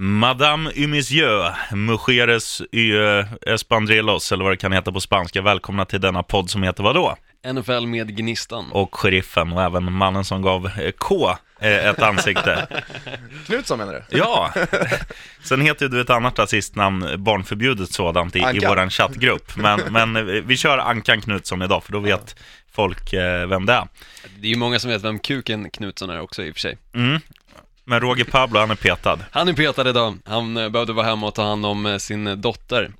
Madame y Monsieur, Mujeres y Espandrelos, eller vad det kan heta på spanska. Välkomna till denna podd som heter vadå? NFL med Gnistan. Och Sheriffen och även mannen som gav eh, K eh, ett ansikte. Knutsson menar du? Ja, sen heter du ett annat rasistnamn, barnförbjudet sådant, i, i Ankan. vår chattgrupp. Men, men eh, vi kör Ankan Knutsson idag, för då vet folk vem det är. Det är ju många som vet vem kuken Knutsson är också i och för sig. Mm. Men Roger Pablo, han är petad. Han är petad idag. Han eh, behövde vara hemma och ta hand om eh, sin eh, dotter.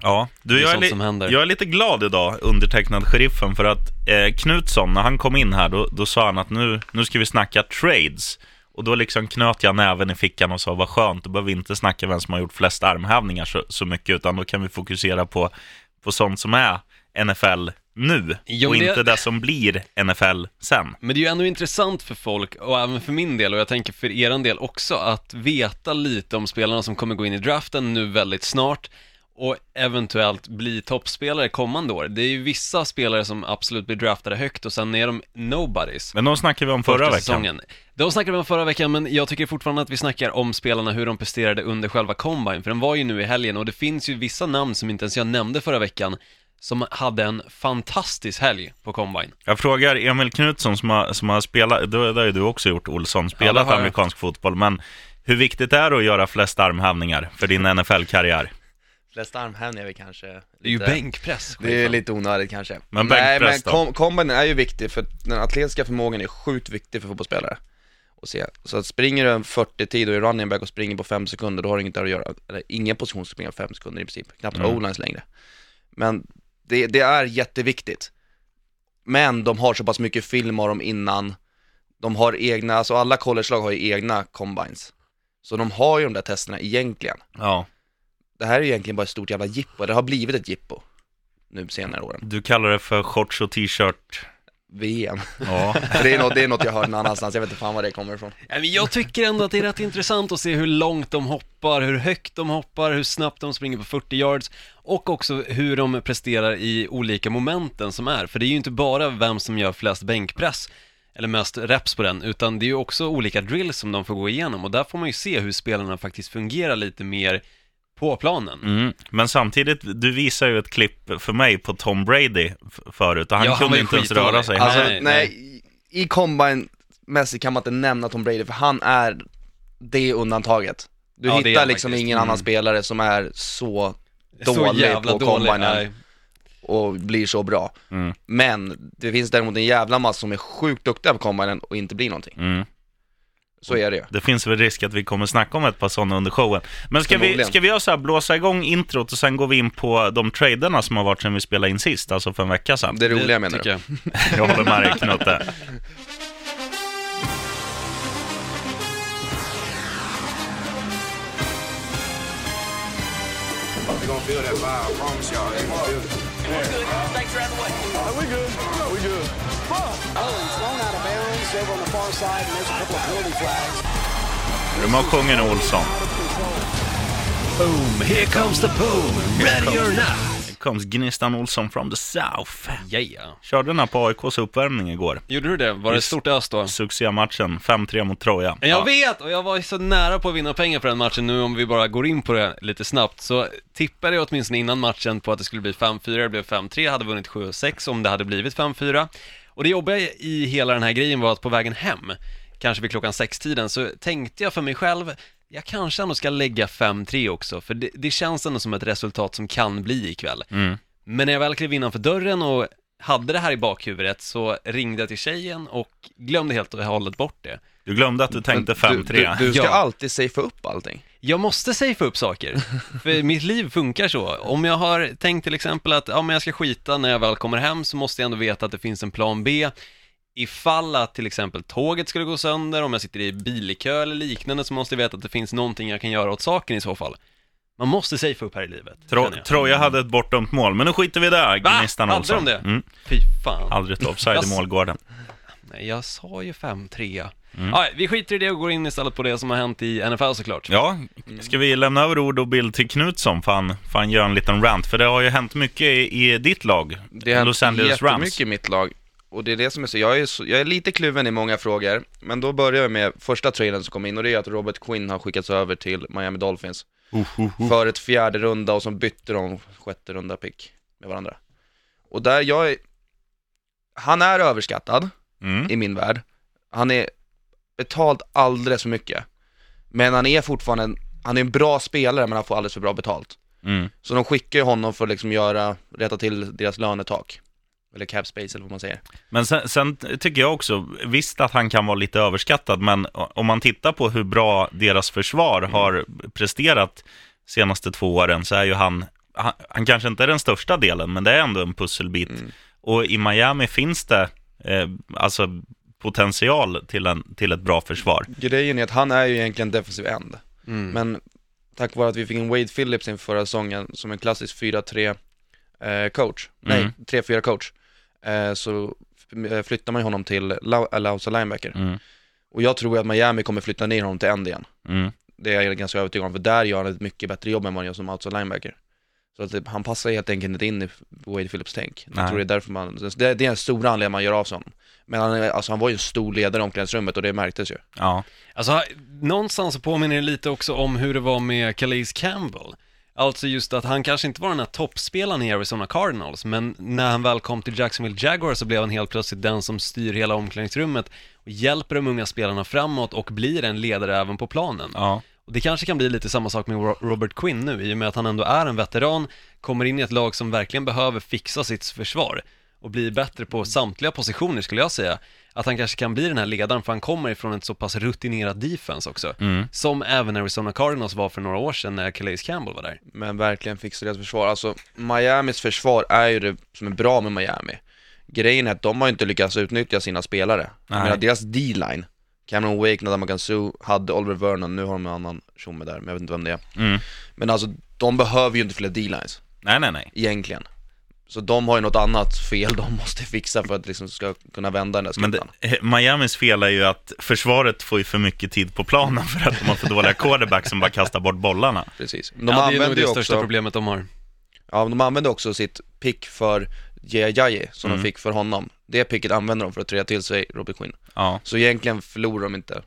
Ja, du, jag, är li- jag är lite glad idag, undertecknad sheriffen, för att eh, Knutsson, när han kom in här, då, då sa han att nu, nu ska vi snacka trades. Och då liksom knöt jag näven i fickan och sa, vad skönt, då behöver vi inte snacka vem som har gjort flest armhävningar så, så mycket, utan då kan vi fokusera på, på sånt som är NFL nu, Jo, och men det- inte det som blir NFL sen. Men det är ju ändå intressant för folk, och även för min del, och jag tänker för eran del också, att veta lite om spelarna som kommer gå in i draften nu väldigt snart och eventuellt bli toppspelare kommande år. Det är ju vissa spelare som absolut blir draftade högt och sen är de nobodies. Men de snackade vi om förra veckan. säsongen. De snackade vi om förra veckan, men jag tycker fortfarande att vi snackar om spelarna, hur de presterade under själva combine, för den var ju nu i helgen och det finns ju vissa namn som inte ens jag nämnde förra veckan, som hade en fantastisk helg på combine. Jag frågar Emil Knutsson som har, som har spelat, det har ju du också gjort Olsson, spelat jag. amerikansk fotboll, men hur viktigt är det att göra flest armhävningar för din NFL-karriär? Flest armhävningar är väl kanske Det är ju lite- bänkpress. Det är lite onödigt kanske. Men Nej men bänkpress kom, combine är ju viktig för den atletiska förmågan är sjukt viktig för fotbollsspelare. Och se. Så att springer du en 40-tid och är running back och springer på 5 sekunder, då har du inget där att göra. Eller ingen position ska springa 5 sekunder i princip, knappt Mm. o-lines längre. Men det, det är jätteviktigt. Men de har så pass mycket film av dem innan, de har egna, alltså alla collegelag har ju egna combines. Så de har ju de där testerna egentligen. Ja, Det här är ju egentligen bara ett stort jävla jippo, det har blivit ett jippo nu senare åren. du kallar det för shorts och t-shirt. VM. Ja, det är, något, det är något jag hör någon annanstans, jag vet inte fan var det kommer ifrån. Ja, men Jag tycker ändå att det är rätt intressant att se hur långt de hoppar, hur högt de hoppar, hur snabbt de springer på 40 yards och också hur de presterar i olika momenten som är. För det är ju inte bara vem som gör flest bänkpress eller mest reps på den, utan det är ju också olika drills som de får gå igenom och där får man ju se hur spelarna faktiskt fungerar lite mer på planen. mm. men samtidigt, du visar ju ett klipp för mig på Tom Brady förut och han Ja, han kunde ju inte ens röra sig. Alltså, Han, Nej, nej, nej. i i combine-mässigt kan man inte nämna Tom Brady, för han är det undantaget. Du Ja, hittar han liksom faktiskt. ingen annan spelare som är så Så dålig jävla på nej. och blir så bra. Mm. Men det finns däremot en jävla massa som är sjukt duktiga på combinen och inte blir någonting. mm. Så är det. Det finns väl risk att vi kommer snacka om ett par sådana under showen. Men ska vi, ska vi göra så här, blåsa igång introt och sen går vi in på de traderna som har varit sedan vi spelade in sist, alltså för en vecka sedan. Det roliga menar tycker du? jag. Jag håller med dig Knutte. They're gonna feel that vibe, I promise y'all. Feel it. Snakes are out the way. we good? Yeah, we good. Oh, he's thrown out of bounds over on the far side, and there's a couple of penalty flags. De har sjungen Olsson. Boom, here comes the boom, ready or not. Comes Gnistan Olsson from the South. Yeah. Körde den här på AIKs uppvärmning igår. Gjorde du det? Var det stort ös då? Succématchen, 5-3 mot Troja. Jag vet, och jag var så nära på att vinna pengar för den matchen nu om vi bara går in på det lite snabbt. Så tippade jag åtminstone innan matchen på att det skulle bli 5-4, det blev 5-3, hade vunnit 7-6 om det hade blivit 5-4. Och det jobbiga i hela den här grejen var att på vägen hem, kanske vid klockan sex-tiden, så tänkte jag för mig själv, jag kanske ändå ska lägga 5-3 också, för det, det känns ändå som ett resultat som kan bli ikväll. Mm. Men när jag väl klev innanför dörren och hade det här i bakhuvudet så ringde jag till tjejen och glömde helt och hållet bort det. Du glömde att du tänkte Men 5-3. Du, du, du ska Ja. alltid safea upp allting. Jag måste safea upp saker, för mitt liv funkar så. Om jag har tänkt till exempel att, ja men jag ska skita när jag väl kommer hem så måste jag ändå veta att det finns en plan B. Ifall att till exempel tåget skulle gå sönder, om jag sitter i bilkö eller liknande så måste jag veta att det finns någonting jag kan göra åt saken i så fall. Man måste safea upp här i livet. Tro, jag. Troja hade ett bortdömt mål, men nu skiter vi där, Va? Gnistan Hade Olsson. de det? Mm. Fy fan. Aldrig ett offside Jag i målgården. Nej, jag sa ju 5-3. Mm. Ja, vi skiter i det och går in istället på det som har hänt i NFL såklart. Ja, ska vi lämna över ord och bild till Knutsson för för han gör en liten rant? För det har ju hänt mycket i, i ditt lag, Det har Los hänt Angeles Rams. jättemycket i mitt lag. Och det är det som är så, jag är, så, jag är lite kluven i många frågor, men då börjar vi med första trailern som kom in och det är att Robert Quinn har skickats över till Miami Dolphins för ett fjärde runda och så bytte de sjätte runda pick med varandra. Och där jag är, han är överskattad Mm. i min värld. Han är betald alldeles för mycket. Men han är fortfarande en, han är en bra spelare men han får alldeles för bra betalt. Mm. Så de skickar ju honom för att liksom göra, rätta till deras lönetak. Eller cap space eller vad man säger. Men sen, sen tycker jag också, visst att han kan vara lite överskattad, men om man tittar på hur bra deras försvar har presterat senaste två åren så är ju han, han, han kanske inte är den största delen, men det är ändå en pusselbit. Och i Miami finns det eh, alltså potential till, en, till ett bra försvar. Grejen är att han är ju egentligen defensiv end. Mm. Men tack vare att vi fick en Wade Phillips in förra säsongen som en klassisk 4-3 eh, coach, nej, Mm. 3-4 coach, eh, så eh, flyttar man ju honom till lau- eller outside linebacker. Mm. Och jag tror att Miami kommer flytta ner honom till end igen. Mm. Det är jag ganska övertygad om, för där gör han ett mycket bättre jobb än vad han gör som outside linebacker. Så att det, han passar helt enkelt inte in i Wade Phillips tänk. Jag tror det är därför man, det, är en stor anledning man gör av sig honom. Men han, alltså, han var ju en stor ledare i omklädningsrummet och det märktes ju. Ja. Alltså, någonstans så påminner det lite också om hur det var med Calais Campbell. Alltså just att han kanske inte var den här toppspelaren i Arizona Cardinals, men när han väl kom till Jacksonville Jaguars så blev han helt plötsligt den som styr hela omklädningsrummet och hjälper de unga spelarna framåt och blir en ledare även på planen. ja. Och det kanske kan bli lite samma sak med Ro- Robert Quinn nu, i och med att han ändå är en veteran, kommer in i ett lag som verkligen behöver fixa sitt försvar och blir bättre på samtliga positioner skulle jag säga. Att han kanske kan bli den här ledaren, för han kommer ifrån ett så pass rutinerat defense också. Mm. Som även Arizona Cardinals var för några år sedan när Calais Campbell var där. Men verkligen fixa deras försvar. Alltså, Miamis försvar är ju det som är bra med Miami. Grejen är att de har inte lyckats utnyttja sina spelare. Menar, deras D-line, Cameron Wake, Nadama Kansu, hade Oliver Vernon, nu har de en annan tjomme där, men jag vet inte vem det är. Mm. Men alltså, de behöver ju inte fler D-lines, Nej, nej, nej. egentligen. Så de har ju något annat fel de måste fixa för att liksom ska kunna vända den där Men skutan. det, Miamis fel är ju att försvaret får ju för mycket tid på planen för att de har för dåliga quarterbacks som bara kastar bort bollarna. Precis. De ja, det är nog det ju största också, problemet de har. ja, de använder också sitt pick för Jajaji som Mm. de fick för honom. Det picket använder de för att träda till sig Robert Quinn. Ja. Så egentligen förlorar de inte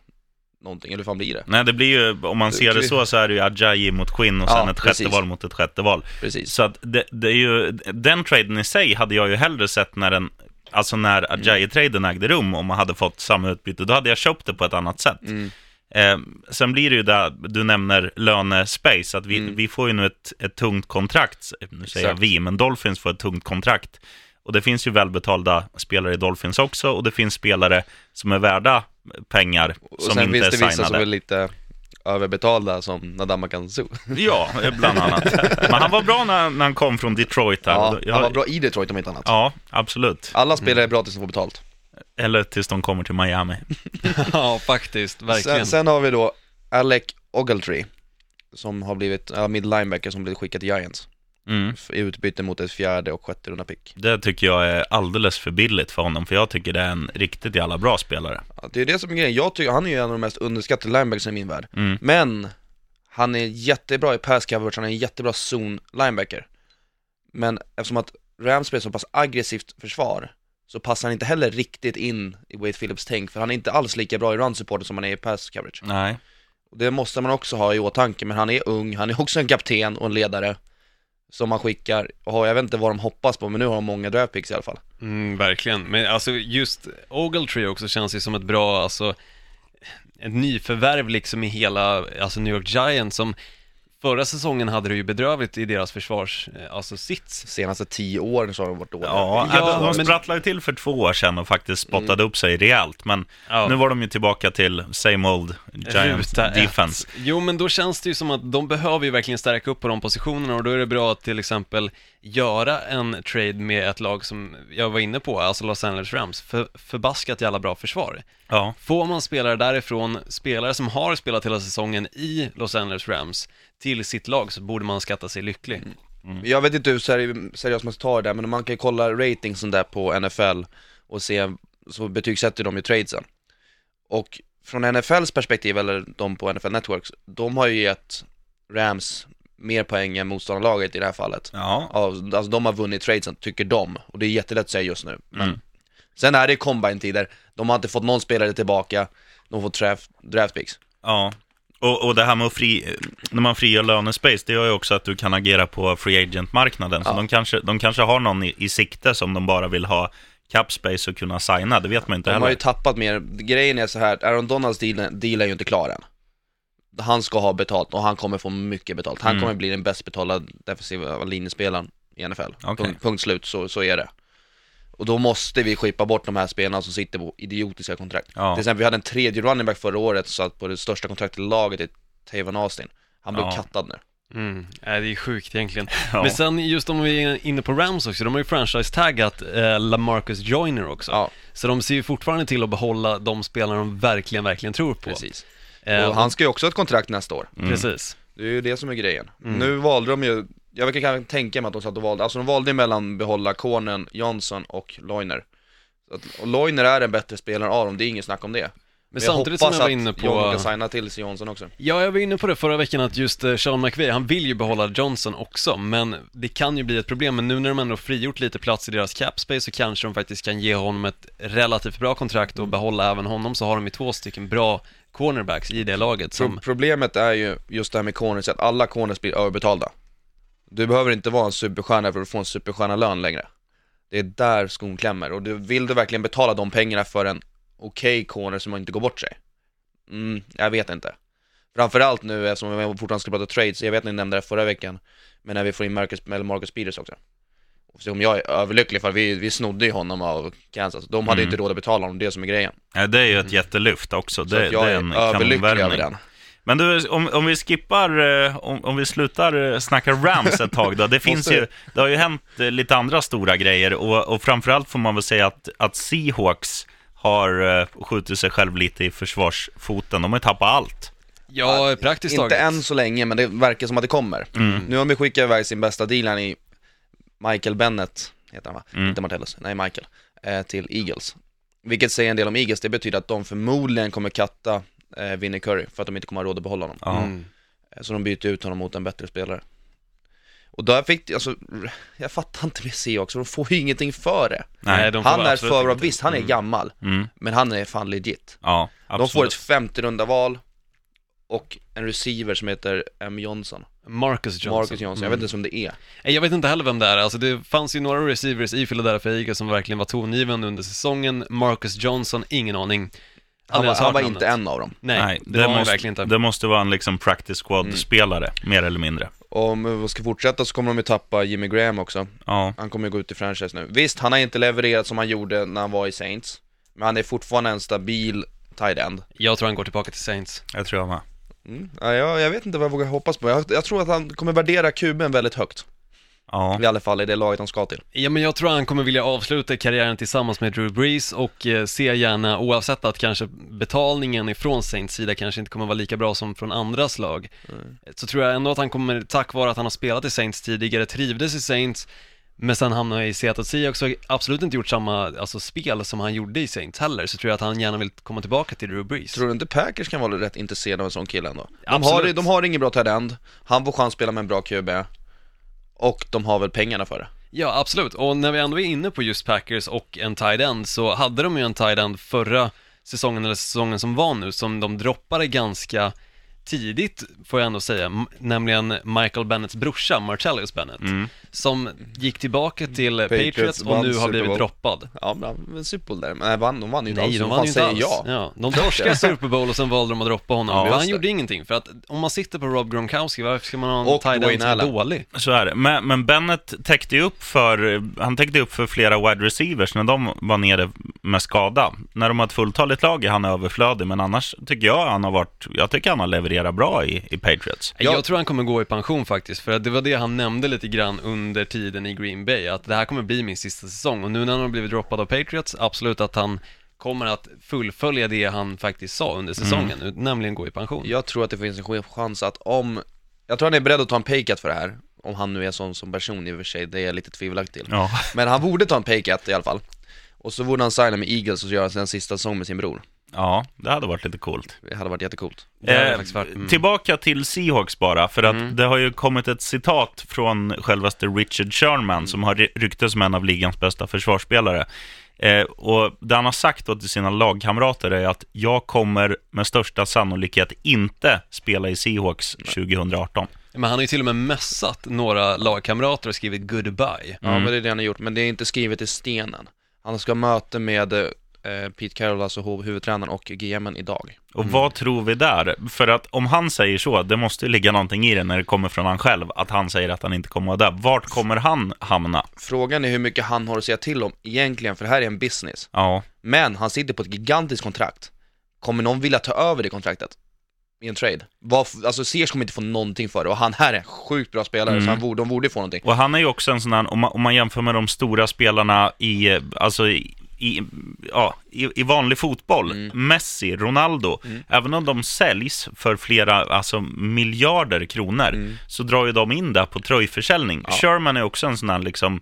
någonting, eller hur fan blir det? Nej, det blir ju, om man ser det så, så är det ju Ajayi mot Quinn och Ja, sen ett sjätte precis. val mot ett sjätte val. Precis. Så att det, det är ju, den traden i sig hade jag ju hellre sett när den, alltså när Ajayi-traden ägde rum, om man hade fått samma utbyte, då hade jag köpt det på ett annat sätt. Mm. Eh, sen blir det ju där, du nämner lönespace, att vi, Mm. vi får ju nu ett, ett tungt kontrakt, nu säger jag Exakt. vi, men Dolphins får ett tungt kontrakt. Och det finns ju välbetalda spelare i Dolphins också, och det finns spelare som är värda pengar, Och som sen inte finns är det vissa signade. som är lite överbetalda som Nadama Kansu. Ja, bland annat. Men han var bra när, när han kom från Detroit här. Ja, Och jag- han var bra i Detroit om inte annat. Ja, absolut. Alla spelare är bra tills de får betalt. Eller tills de kommer till Miami. ja, faktiskt, verkligen. Sen, sen har vi då Alec Ogletree, som har blivit, ja, mid linebacker som blivit skickad till Giants. Mm. I utbyte mot ett fjärde och sjätte runda pick. Det tycker jag är alldeles för billigt för honom, för jag tycker det är en riktigt jävla bra spelare. Ja, det är det som är grejen, jag tycker, han är ju en av de mest underskattade linebackers i min värld. Mm. Men, han är jättebra i pass coverage, han är en jättebra zone linebacker. Men eftersom att Rams spelar så pass aggressivt försvar, så passar han inte heller riktigt in i Wade Phillips tänk, för han är inte alls lika bra i run support som han är i pass coverage. Nej. Det måste man också ha i åtanke, men han är ung, han är också en kapten och en ledare som man skickar, och jag vet inte vad de hoppas på, men nu har de många draftpicks i alla fall. Mm, verkligen, men alltså just Ogletree också känns ju som ett bra, alltså ett nyförvärv liksom i hela, alltså New York Giants som förra säsongen hade det ju bedrövligt i deras försvars, eh, alltså sits. Senaste tio åren så har de varit dåliga. Ja, Ja, de, de men- sprattlade ju till för två år sedan och faktiskt spottade upp sig rejält, men Ja. nu var de ju tillbaka till same old Giants Ruta ett. defense. Jo, men då känns det ju som att de behöver ju verkligen stärka upp på de positionerna och då är det bra att till exempel göra en trade med ett lag som jag var inne på, alltså Los Angeles Rams, för, förbaskat jävla bra försvar. Ja, Får man spelare därifrån, spelare som har spelat hela säsongen i Los Angeles Rams, till sitt lag så borde man skatta sig lycklig. Jag vet inte hur seri- seriöst man ska ta det där, men man kan ju kolla ratingsen där på NFL och se, så betygsätter de ju tradesen. Och från NFLs perspektiv, eller de på NFL Networks, de har ju gett Rams mer poäng än motståndarlaget i det här fallet. ja. Alltså de har vunnit tradesen, tycker de. Och det är jättelätt att säga just nu. Men Mm. Sen är det combine-tider, de har inte fått någon spelare tillbaka, de får draft, draft picks. Ja, och, och det här med att fri, när man frigör lönespace, det gör ju också att du kan agera på free agent-marknaden. Så Ja. de, kanske, de kanske har någon i, i sikte som de bara vill ha cap space och kunna signa, det vet man inte De har heller. ju tappat mer, grejen är så här, Aaron Donalds deal, deal är ju inte klar än. Han ska ha betalt och han kommer få mycket betalt. Han Mm. kommer bli den bäst betalda defensiva linjespelaren i NFL. Okej. Punkt, punkt slut, så, så är det. Och då måste vi skippa bort de här spelarna som sitter på idiotiska kontrakt. Ja. Till exempel, vi hade en tredje running back förra året, så att på det största kontraktet i laget i Tavon Austin. Han blev Ja. kattad nu. Mm. Nej, det är sjukt egentligen. Ja. Men sen just om vi är inne på Rams också, de har ju franchise-taggat eh, LaMarcus Joyner också. Ja, Så de ser ju fortfarande till att behålla de spelare de verkligen, verkligen tror på. precis. Och han ska ju också ha ett kontrakt nästa år. Mm. Precis. Det är ju det som är grejen. Mm. Nu valde de ju, jag kan kan tänka mig att de satt och valde, alltså de valde mellan behålla Cornen, Johnson och Loiner. Att, och Loiner är en bättre spelare av dem, det är inget snack om det. Men jag samtidigt som jag hoppas var att inne på... John kan signa till sig Johnson också. Ja, jag var inne på det förra veckan att just eh, Sean McVay, han vill ju behålla Johnson också, men det kan ju bli ett problem, men nu när de ändå frigjort lite plats i deras cap space så kanske de faktiskt kan ge honom ett relativt bra kontrakt Mm. och behålla även honom, så har de ju två stycken bra cornerbacks i det laget som, Problemet är ju just det här med corners, att alla corners blir överbetalda. Du behöver inte vara en superstjärna för att få en superstjärna-lön längre. Det är där skon klämmer, och du, vill du verkligen betala de pengarna för en okej corner som inte går bort sig? Mm, jag vet inte. Framförallt nu eftersom vi fortfarande ska prata trades, jag vet att ni nämnde det förra veckan, men när vi får in Marcus, eller Marcus Peters också. Som jag är överlycklig för, vi, vi snodde ju honom av Kansas, de hade Mm. inte råd att betala honom, det är som är grejen. Ja, det är ju ett jättelyft också. Så Det, att jag det är är en överlycklig över kanonvärvning. den. Men du, om, om vi skippar, eh, om, om vi slutar eh, snacka Rams ett tag då. Det finns ju, det har ju hänt eh, lite andra stora grejer och, och framförallt får man väl säga att, att Seahawks har skjutit sig själv lite i försvarsfoten. De har ju tappat allt. ja, praktiskt Inte taget. än så länge, men det verkar som att det kommer. Mm. Nu har de skickat iväg sin bästa dealen i Michael Bennett, heter han va? Mm. Inte Martellus, nej Michael, eh, till Eagles. Vilket säger en del om Eagles, det betyder att de förmodligen kommer katta eh, Vinnie Curry för att de inte kommer ha råd att behålla honom. Mm. Eh, Så de byter ut honom mot en bättre spelare. Och där fick, alltså, jag fattar inte med Seahawks, för de får ju ingenting för det. Nej. de får Han är för bra, visst han är gammal, Mm. men han är fan legit. Ja, De får ett 50 runda val och en receiver som heter M. Johnson. Marcus Johnson. Marcus Johnson, jag vet inte om det är. Nej, Jag vet inte heller vem det är, alltså det fanns ju några receivers i Philadelphia Eagles som verkligen var tongivande under säsongen, Marcus Johnson, ingen aning. Han var, ens han var inte en av dem. Nej, Nej, det, var han måste, verkligen inte. Det måste vara en liksom practice squad-spelare, mer eller mindre. Om vi ska fortsätta så kommer de ju tappa Jimmy Graham också. Ja, Han kommer ju gå ut i franchise nu. Visst, han har inte levererat som han gjorde när han var i Saints. Men han är fortfarande en stabil tight end. Jag tror han går tillbaka till Saints. jag tror jag med. Mm. Ja, jag, jag vet inte vad jag vågar hoppas på. Jag, jag tror att han kommer värdera kuben väldigt högt. Ja, I alla fall i det laget han ska till. Ja, men jag tror han kommer vilja avsluta karriären tillsammans med Drew Brees och eh, se gärna, oavsett att kanske betalningen ifrån Saints sida kanske inte kommer vara lika bra som från andras lag, så tror jag ändå att han kommer, tack vare att han har spelat i Saints tidigare, trivdes i Saints, men sen hamnade i Seattle Seahawks och absolut inte gjort samma alltså, spel som han gjorde i Saints heller, så tror jag att han gärna vill komma tillbaka till Drew Brees. Tror du inte Packers kan vara rätt intresserade av en sån kille ändå? De har, de har ingen bra end, han får chans att spela med en bra QB. Och de har väl pengarna för det. Ja, absolut. Och när vi ändå är inne på just Packers och en tight end så hade de ju en tight end förra säsongen, eller säsongen som var nu, som de droppade ganska tidigt, får jag ändå säga, nämligen Michael Bennets brorsa, Marcellus Bennett, Mm. som gick tillbaka till Patriots, Patriots och nu har blivit droppad. Ja, men en Super Bowl där. Men nej, vann, de vann ju inte Nej, alls. de vann ju inte alls. jag? Ja, de torskade Super Bowl och sen valde de att droppa honom. Ja, Men han gjorde ingenting, för att om man sitter på Rob Gronkowski, varför ska man ha en Och tight end Wayne som är dålig? Så är det. Men, men Bennett täckte ju upp för, han täckte upp för flera wide receivers när de var nere med skada. När de har ett fulltaligt lag är han överflödig, men annars tycker jag han har varit, jag tycker han har levererat bra i, i Patriots. Ja. Jag tror han kommer gå i pension faktiskt, för att det var det han nämnde lite grann under tiden i Green Bay, att det här kommer bli min sista säsong. Och nu när han har blivit droppad av Patriots, absolut att han kommer att fullfölja det han faktiskt sa under säsongen, nämligen gå i pension. Jag tror att det finns en chans att om, jag tror han är beredd att ta en paycut för det här. Om han nu är sån som person i och för sig, det är jag lite tvivelaktig till. Ja, Men han borde ta en paycut i alla fall. Och så borde han signa med Eagles och göra sin sista säsong med sin bror. Ja det hade varit lite coolt. Det hade varit jättecoolt. Hade Eh, varit- mm. Tillbaka till Seahawks bara, för att Mm. det har ju kommit ett citat från självaste Richard Sherman, som har ry- ryktes som en av ligans bästa försvarsspelare. Eh, och det han har sagt till sina lagkamrater är att jag kommer med största sannolikhet inte spela i Seahawks 2018. Men han har ju till och med mässat några lagkamrater och skrivit goodbye. Ja, men det är det han har gjort, men det är inte skrivet i stenen. Han ska ha möte med eh, Pete Carroll, alltså huvudtränaren och GMen idag. Och vad tror vi där? För att om han säger så, det måste ju ligga någonting i det när det kommer från han själv, att han säger att han inte kommer att vara där. Vart kommer han hamna? Frågan är hur mycket han har att säga till om egentligen, för det här är en business. Ja, Men han sitter på ett gigantiskt kontrakt. Kommer någon vilja ta över det kontraktet? I en trade? Vad, alltså Sears kommer inte få någonting för det och han här är en sjukt bra spelare så han borde, de borde få någonting. och han är ju också en sån här, om man, om man jämför med de stora spelarna i, eh, alltså i, i, ja, i, i vanlig fotboll, Messi, Ronaldo, även om de säljs för flera, alltså miljarder kronor, så drar ju de in det på tröjförsäljning. Sherman är också en sån här liksom,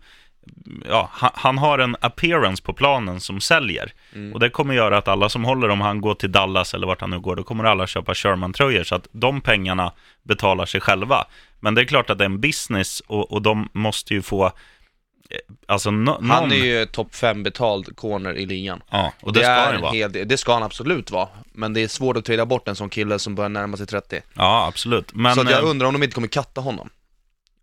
ja, han, han har en appearance på planen som säljer. Och det kommer göra att alla som håller, om han går till Dallas eller vart han nu går, då kommer alla köpa Sherman-tröjor. Så att de pengarna betalar sig själva. Men det är klart att det är en business och, och de måste ju få, alltså no, någon... Han är ju topp 5 betald corner i ligan. Ja, och det, det, ska han vara. hel det ska han absolut vara. Men det är svårt att trada bort en sån kille som börjar närma sig 30. Ja, absolut. Men, så att jag eh, undrar om de inte kommer katta honom.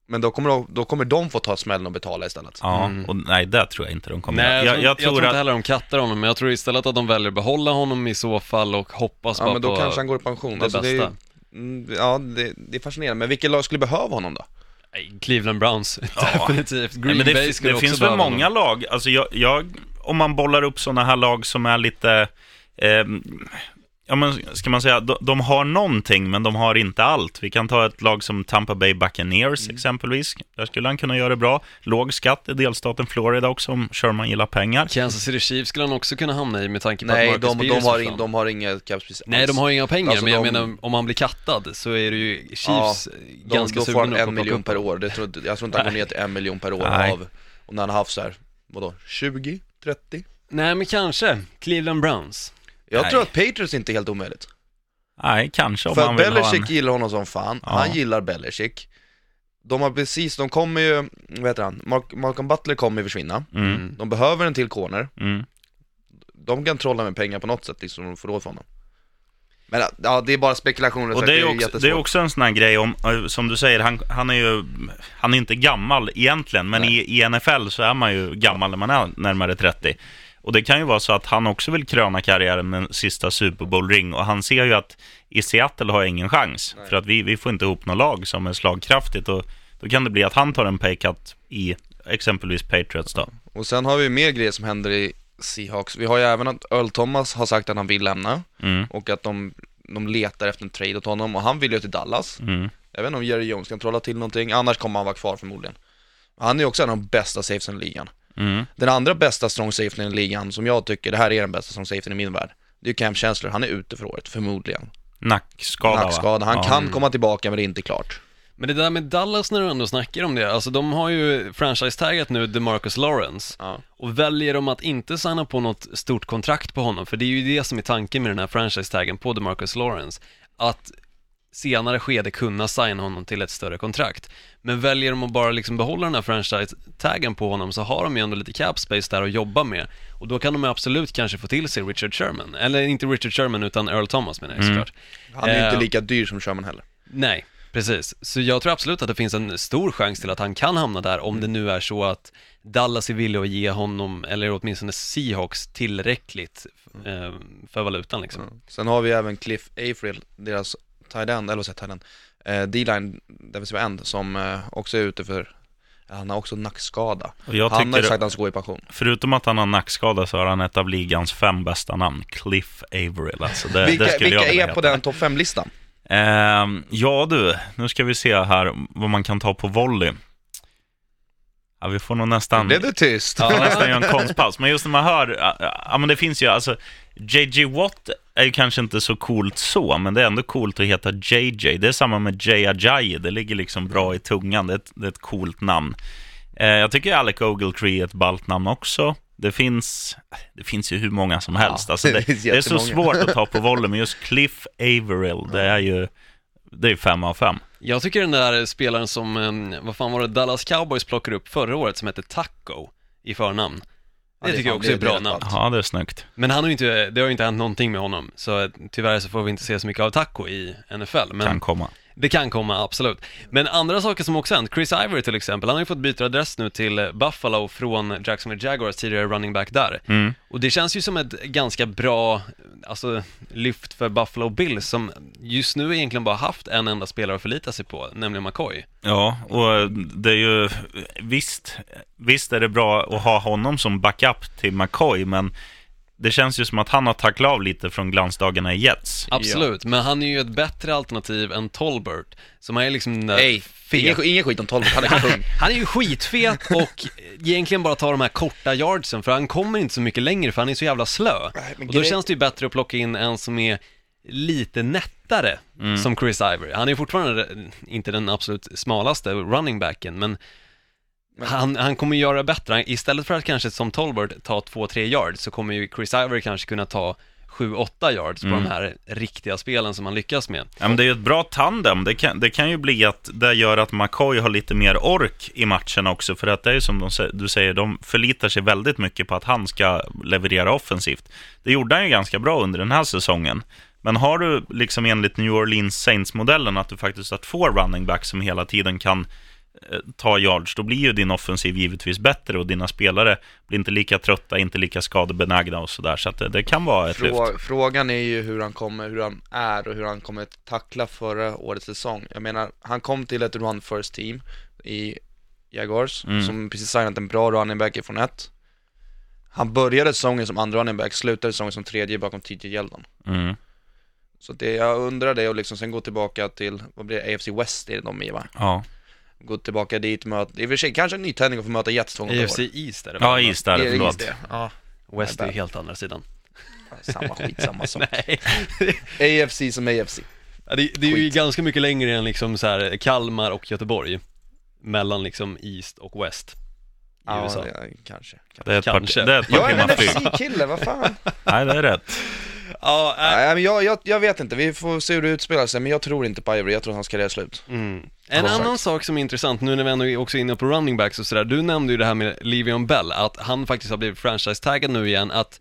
Men då kommer de, då kommer de få ta smällen och betala istället. Ja, och nej, det tror jag inte de kommer Nej, jag, göra. tror, jag, tror inte heller de kattar honom, men jag tror istället att de väljer att behålla honom i så fall och hoppas Ja bara men då på... kanske han går i pension. det Alltså, det är, mm, ja, det, det är fascinerande. Men vilket lag skulle behöva honom då? Cleveland Browns, Ja. definitivt. Green Nej, men det, Bay det skulle också finns väl många honom. lag, alltså jag, jag, om man bollar upp sådana här lag som är lite, eh, ja men ska man säga, de, de har någonting men de har inte allt. Vi kan ta ett lag som Tampa Bay Buccaneers Mm. exempelvis. Där skulle han kunna göra det bra. Låg skatt i delstaten Florida också om Sherman gillar pengar. Kansas City Chiefs skulle han också kunna hamna i med tanke på Nej, att Marcus de, de, Peters har in, de har inget cap space Nej, de har inga pengar, Alltså, men jag de- menar om han blir kattad så är det ju Chiefs De, ganska då får sugna han på att en plocka miljon upp per år. Det tror, jag tror inte han går ner till en miljon per år Nej. av, och när han har haft så här, vadå, 20, 30? Nej, men kanske. Cleveland Browns. Jag Nej. tror att Patriots inte är helt omöjligt. Nej, kanske om För man att vill ha Belichick en... gillar honom som fan, Ja. han gillar Belichick. De har precis, de kommer ju, vad heter han, Mark, Malcolm Butler kommer ju försvinna. Mm, De behöver en till corner. mm. De kan trolla med pengar på något sätt liksom, de får råd för honom. Men ja, det är bara spekulationer, Och det är, också, det är också en sån här grej om, eh, som du säger, han, han är ju, han är inte gammal egentligen, men i, i NFL så är man ju gammal när man är närmare 30. Och det kan ju vara så att han också vill kröna karriären med en sista Super Bowl-ring och han ser ju att i Seattle har jag ingen chans, för att vi, vi får inte ihop något lag som är slagkraftigt och då kan det bli att han tar en paycut i exempelvis Patriots då. Och sen har vi mer grejer som händer i Seahawks. Vi har ju även att Earl Thomas har sagt att han vill lämna Mm, och att de, de letar efter en trade åt honom och han vill ju till Dallas. mm. Jag vet inte om Jerry Jones kan trolla till någonting, annars kommer han vara kvar förmodligen. Han är ju också en av de bästa safesen i ligan. Mm. Den andra bästa strong safeten i ligan, som jag tycker, det här är den bästa strong safeten i min värld, det är ju Cam Chancellor, han är ute för året, förmodligen. Nackskada, va? Nackskada, han Ja. kan komma tillbaka men det är inte klart. Men det där med Dallas när du ändå snackar om det, alltså de har ju franchise-taggat nu DeMarcus Lawrence. Ja. Och väljer de att inte signa på något stort kontrakt på honom, för det är ju det som är tanken med den här franchise-taggen på DeMarcus Lawrence, att senare skede kunna signa honom till ett större kontrakt. Men väljer de att bara liksom behålla den här franchise-taggen på honom så har de ju ändå lite cap space där att jobba med. Och då kan de absolut kanske få till sig Richard Sherman, eller inte Richard Sherman utan Earl Thomas menar jag såklart. Han är ju Eh, inte lika dyr som Sherman heller. Nej, precis. Så jag tror absolut att det finns en stor chans till att han kan hamna där om det nu är så att Dallas är villig att ge honom, eller åtminstone Seahawks, tillräckligt eh, för valutan liksom. Sen har vi även Cliff Averill, deras tight end, eller vad säger tight end, eh, D-line, defensive end, som eh, också är ute för, han har också nackskada. Han har ju sagt att han ska gå i pension. Förutom att han har nackskada så har han ett av ligans fem bästa namn, Cliff Averill. Alltså det, vilka det vilka är på heta. den topp 5-listan? Ehm, ja du, nu ska vi se här vad man kan ta på volley. Ja, vi får nog nästan, Blev det tyst? ja, nästan göra en konstpaus. Men just när man hör, ja men det finns ju alltså, JJ Watt är ju kanske inte så coolt så, men det är ändå coolt att heta JJ. Det är samma med Jay Ajayi, det ligger liksom bra i tungan, det är ett, det är ett coolt namn. Eh, jag tycker Alec Ogletree är ett ballt namn också. Det finns, det finns ju hur många som helst. Ja, alltså det det, det är så svårt att ta på volley, men just Cliff Averill, det är ju det är fem av fem. Jag tycker den där spelaren som, eh, vad fan var det, Dallas Cowboys plockade upp förra året som hette Taco i förnamn. Det är tycker jag också är det- bra det namn. Ja, det är snyggt. Men han har ju inte, det har ju inte hänt någonting med honom, så tyvärr så får vi inte se så mycket av Taco i NFL. Men Kan komma. Det kan komma, absolut. Men andra saker som också hänt, Chris Ivory till exempel, han har ju fått byta adress nu till Buffalo från Jacksonville Jaguars, tidigare running back där. Mm. Och det känns ju som ett ganska bra, alltså, lyft för Buffalo Bills som just nu egentligen bara haft en enda spelare att förlita sig på, nämligen McCoy. Ja, och det är ju visst, visst är det bra att ha honom som backup till McCoy, men det känns ju som att han har tacklat av lite från glansdagarna i Jets. Absolut, men han är ju ett bättre alternativ än Tolbert, som är liksom den där Nej, fet- ingen, ingen skit om 12, han är kung. Han är ju skitfet och egentligen bara tar de här korta yardsen, för han kommer inte så mycket längre för han är så jävla slö. Nej, Och då grej- känns det ju bättre att plocka in en som är lite nättare, som Chris Ivory. Han är ju fortfarande inte den absolut smalaste running backen, men han, han kommer göra bättre. Istället för att kanske som Tolbert ta 2-3 yards så kommer ju Chris Ivory kanske kunna ta 7-8 yards på de här riktiga spelen som han lyckas med. Ja, men det är ju ett bra tandem. Det kan, det kan ju bli att det gör att McCoy har lite mer ork i matchen också. För att det är ju som de, du säger, de förlitar sig väldigt mycket på att han ska leverera offensivt. Det gjorde han ju ganska bra under den här säsongen. Men har du liksom enligt New Orleans Saints-modellen att du faktiskt har två running backs som hela tiden kan ta yards, då blir ju din offensiv givetvis bättre och dina spelare blir inte lika trötta, inte lika skadebenägna och sådär. Så att det, det kan vara ett lyft. Frå, frågan är ju hur han kommer, hur han är och hur han kommer tackla förra årets säsong. Jag menar, han kom till ett run first team i Jaguars, Mm. som precis signat en bra running back ifrån ett. Han började säsongen som andra running back, slutade säsongen som tredje bakom TJ Yeldon. Mm. Så det, jag undrar det och liksom sen gå tillbaka till, vad blir det, AFC West är det de i va? Ja. Gå tillbaka dit, möta, i och för sig kanske en nytändning att få möta Jets två gånger år. East är det ja, is där, Det är förlåt. det. Ja, West är ju helt andra sidan. samma skit, samma sak. Nej. AFC som AFC. Ja, det, det är ju Skit. ganska mycket längre än liksom så här Kalmar och Göteborg. Mellan liksom East och West i Ja, USA. det, kanske. Det är ett par, Kanske. det är ett par Jag är en. NFC-kille, vad fan? Nej, det är rätt. Ja, äh, Nej, men jag, jag, jag vet inte, vi får se hur det utspelar sig, men jag tror inte på Ivory, jag tror att hans karriär är slut. mm. En annan sagt. sak som är intressant nu när vi ändå är också inne på running backs och sådär. Du nämnde ju det här med Le'Veon Bell, att han faktiskt har blivit franchise-taggad nu igen, att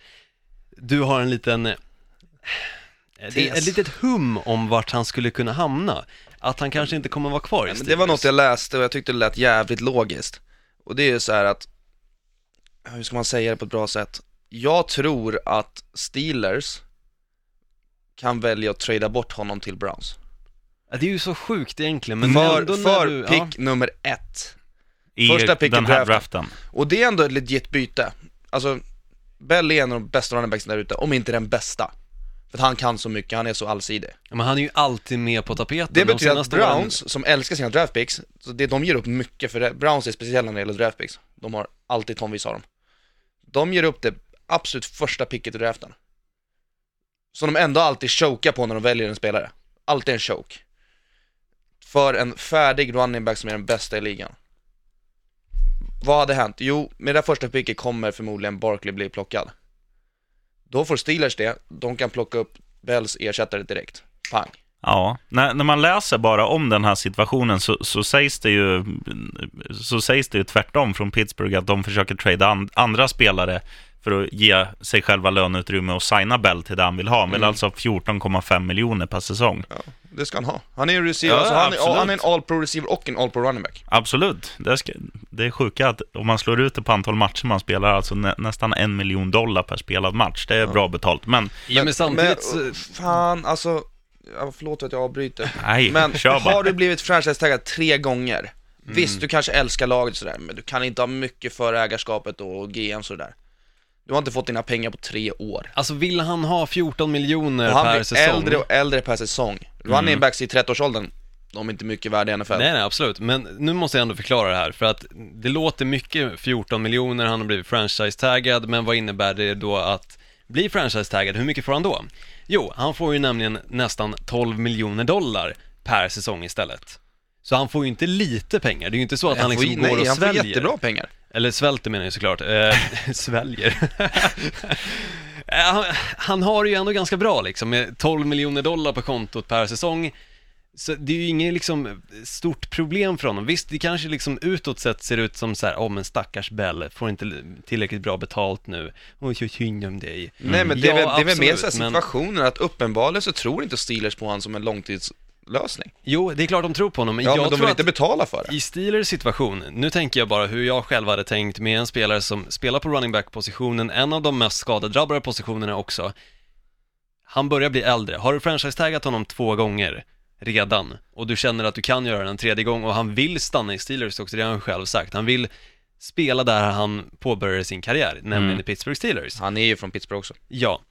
du har en liten, eh, är ett litet hum om vart han skulle kunna hamna. Att han kanske inte kommer vara kvar i Men det var något jag läste och jag tyckte det lät jävligt logiskt. Och det är ju så här att, hur ska man säga det på ett bra sätt? Jag tror att Steelers kan välja att trada bort honom till Browns. Ja, Det är ju så sjukt egentligen, men för ändå när för du, pick ja. nummer ett. I Första pick den här draften. draften. Och det är ändå ett legit byte. Alltså, Bell är en av de bästa running backsen där ute, om inte den bästa. För att han kan så mycket, han är så allsidig. Ja, men han är ju alltid med på tapeten. Det De betyder att senaste åren- Browns, som älskar sina draftpicks, så det, de ger upp mycket för det. Browns är speciella när det gäller draftpicks. De har alltid tonvis av dem. De ger upp det absolut första picket i draften. Som de ändå alltid chokar på när de väljer en spelare. Alltid en choke. För en färdig running back som är den bästa i ligan. Vad hade hänt? Jo, med det första picket kommer förmodligen Barkley bli plockad. Då får Steelers det, de kan plocka upp Bells ersättare direkt. Pang. Ja, när, när man läser bara om den här situationen så, så, sägs det ju, så sägs det ju tvärtom från Pittsburgh att de försöker trada and, andra spelare för att ge sig själva löneutrymme och signa Bell till det han vill ha. Han vill Mm. alltså ha 14,5 miljoner per säsong. Ja, det ska han ha. Han är en receiver, Ja, alltså han, är, han är en all-pro receiver och en all-pro running back. Absolut. Det, ska, det är sjuka att om man slår ut det på antal matcher man spelar, alltså nä, nästan en miljon dollar per spelad match. Det är bra betalt. Men Ja men samtidigt Men, fan, alltså, ja, förlåt att jag avbryter. nej, Men kör bara. har du blivit franchise-taggad tre gånger, Mm. visst du kanske älskar laget sådär, men du kan inte ha mycket för ägarskapet och GM sådär. Du har inte fått dina pengar på tre år. alltså vill han ha 14 miljoner Och han per blir säsong? Mm. äldre och äldre per säsong. Running backs i 30-årsåldern, de är inte mycket värda i NFL. Nej, nej, absolut. Men nu måste jag ändå förklara det här, för att det låter mycket 14 miljoner, han har blivit franchise-taggad, men vad innebär det då att bli franchise-taggad? Hur mycket får han då? Jo, han får ju nämligen nästan 12 miljoner dollar per säsong istället. Så han får ju inte lite pengar, det är ju inte så att han, han får, liksom nej, går och han får sväljer. jättebra pengar. Eller svälter menar jag såklart. Eh, sväljer. Han, han har det ju ändå ganska bra liksom, med 12 miljoner dollar på kontot per säsong. Så det är ju inget liksom stort problem för honom. Visst, det kanske liksom utåt sett ser ut som så här, åh men stackars Bell, får inte tillräckligt bra betalt nu. Oj, så synd om dig. Nej men det är Ja, väl, det är väl mer så här men- situationen att uppenbarligen så tror inte Steelers på honom som en långtidslösning. Jo, det är klart de tror på honom, men Ja, jag men de vill inte betala för det. i Steelers situation, nu tänker jag bara hur jag själv hade tänkt med en spelare som spelar på running back-positionen, en av de mest skadedrabbade positionerna också. Han börjar bli äldre. Har du franchise-taggat honom två gånger redan och du känner att du kan göra det en tredje gång och han vill stanna i Steelers också, det har han själv sagt. Han vill spela där han påbörjade sin karriär, nämligen Mm. i Pittsburgh Steelers. Han är ju från Pittsburgh också. Ja.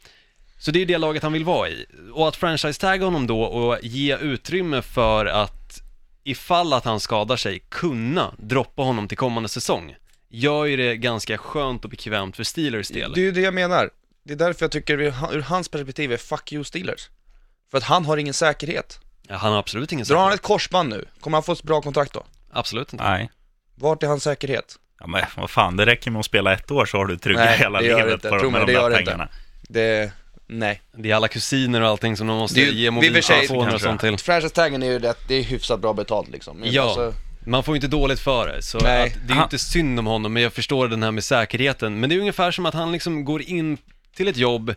Så det är ju det laget han vill vara i. Och att franchise-tagga honom då och ge utrymme för att ifall att han skadar sig, kunna droppa honom till kommande säsong, gör ju det ganska skönt och bekvämt för Steelers del. Det är ju det jag menar. Det är därför jag tycker, vi- ur hans perspektiv är fuck you Steelers. För att han har ingen säkerhet. Ja, han har absolut ingen Drar han säkerhet. ett korsband nu, kommer han få ett bra kontrakt då? Absolut inte. Nej. Vart är hans säkerhet? Ja, men vad fan, det räcker med att spela ett år så har du tryggat Nej, hela det gör det livet inte. på, Tro med mig, de det där gör det inte. pengarna. Det, nej. Det är alla kusiner och allting som de måste Det är ju- ge vi mobiltelefoner och kanske. sånt till. Franchise-taggen är ju rätt, det är hyfsat bra betalt liksom. Men Ja. alltså, Man får ju inte dåligt för det, så Nej. att det är ju Han- inte synd om honom, men jag förstår den här med säkerheten. Men det är ungefär som att han liksom går in till ett jobb,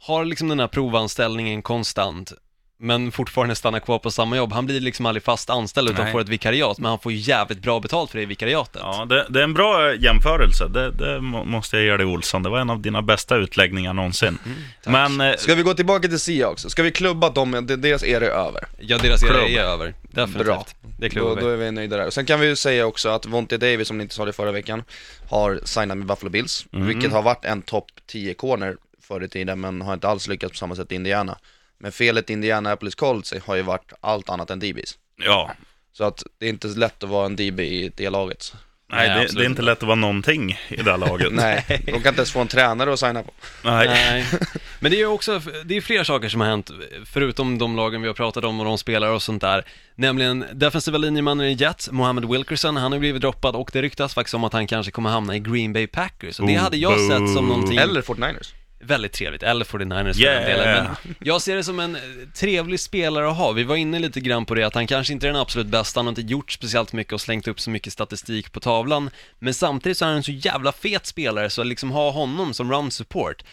har liksom den här provanställningen konstant, men fortfarande stannar kvar på samma jobb. Han blir liksom aldrig fast anställd utan Nej. får ett vikariat, men han får jävligt bra betalt för det vikariatet. Ja, det, det är en bra jämförelse. Det, det må- måste jag ge dig Olsson. Det var en av dina bästa utläggningar någonsin. Men eh, ska vi gå tillbaka till Seahawks? Ska vi klubba dem, det- deras era är över? Ja, deras era Klubb. är över. Definitivt. Bra. Det Då, klubbar då är vi nöjda där. Sen kan vi ju säga också att Vontae Davis, som ni inte sa det förra veckan, har signat med Buffalo Bills, Mm. vilket har varit en topp 10 corner förr i tiden, men har inte alls lyckats på samma sätt i Indiana. Men felet i Indianapolis Colts har ju varit allt annat än DBs. ja, Så att det är inte lätt att vara en DB i det laget. nej, Nej, det, det är inte lätt att vara någonting i det här laget. Nej, de kan inte ens få en tränare att signa på. Nej. Nej, men det är ju också, det är fler saker som har hänt, förutom de lagen vi har pratat om och de spelare och sånt där. Nämligen defensiva linjemannen i Jets, Mohammed Wilkerson, han har blivit droppad och det ryktas faktiskt om att han kanske kommer hamna i Green Bay Packers. Och det Oh, hade jag sett som någonting Eller 49ers. Väldigt trevligt, eller 49ers för Yeah. den delen. Men jag ser det som en eh, trevlig spelare att ha. Vi var inne lite grann på det, att han kanske inte är den absolut bästa, han har inte gjort speciellt mycket och slängt upp så mycket statistik på tavlan. Men samtidigt så är han en så jävla fet spelare, så att liksom ha honom som run support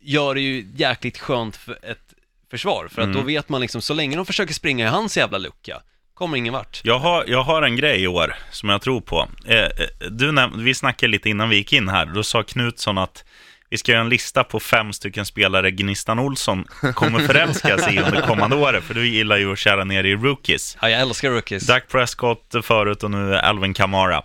gör det ju jäkligt skönt för ett försvar. För att då vet man liksom, så länge de försöker springa i hans jävla lucka, kommer ingen vart. Jag har, jag har en grej i år som jag tror på. Eh, eh, du vi snackade lite innan vi gick in här. Då sa Knutsson att vi ska göra en lista på fem stycken spelare Gnistan Olsson kommer förälska sig i under kommande året. För du gillar ju att kära ner i rookies. Ja, jag älskar rookies. Dak Prescott förut och nu Alvin Kamara.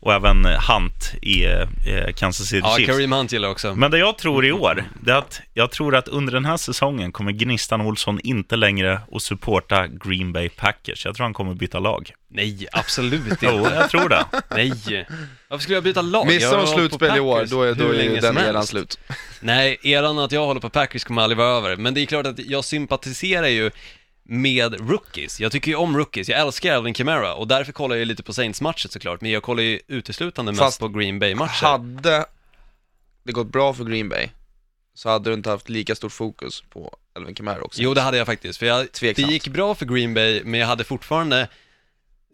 Och även Hunt i eh, Kansas City Ja, Chiefs. Kareem Hunt gillar jag också. Men det jag tror i år, det är att jag tror att under den här säsongen kommer Gnistan Olsson inte längre att supporta Green Bay Packers. Jag tror han kommer byta lag. Nej, absolut inte. Jo, jag tror det. Nej. Varför skulle jag byta lag? Jag Missar de slutspel i år, Packers då är, då är ju den eran slut. Nej, eran att jag håller på Packers kommer aldrig vara över. Men det är klart att jag sympatiserar ju med rookies. Jag tycker ju om rookies. Jag älskar Alvin Kamara och därför kollar jag lite på Saints-matcher såklart. Men jag kollar ju uteslutande mest Fast på Green Bay-matcher. Hade det gått bra för Green Bay, så hade du inte haft lika stort fokus på Elvin Kamara också. Jo, det hade jag faktiskt. För jag, det gick bra för Green Bay, men jag hade fortfarande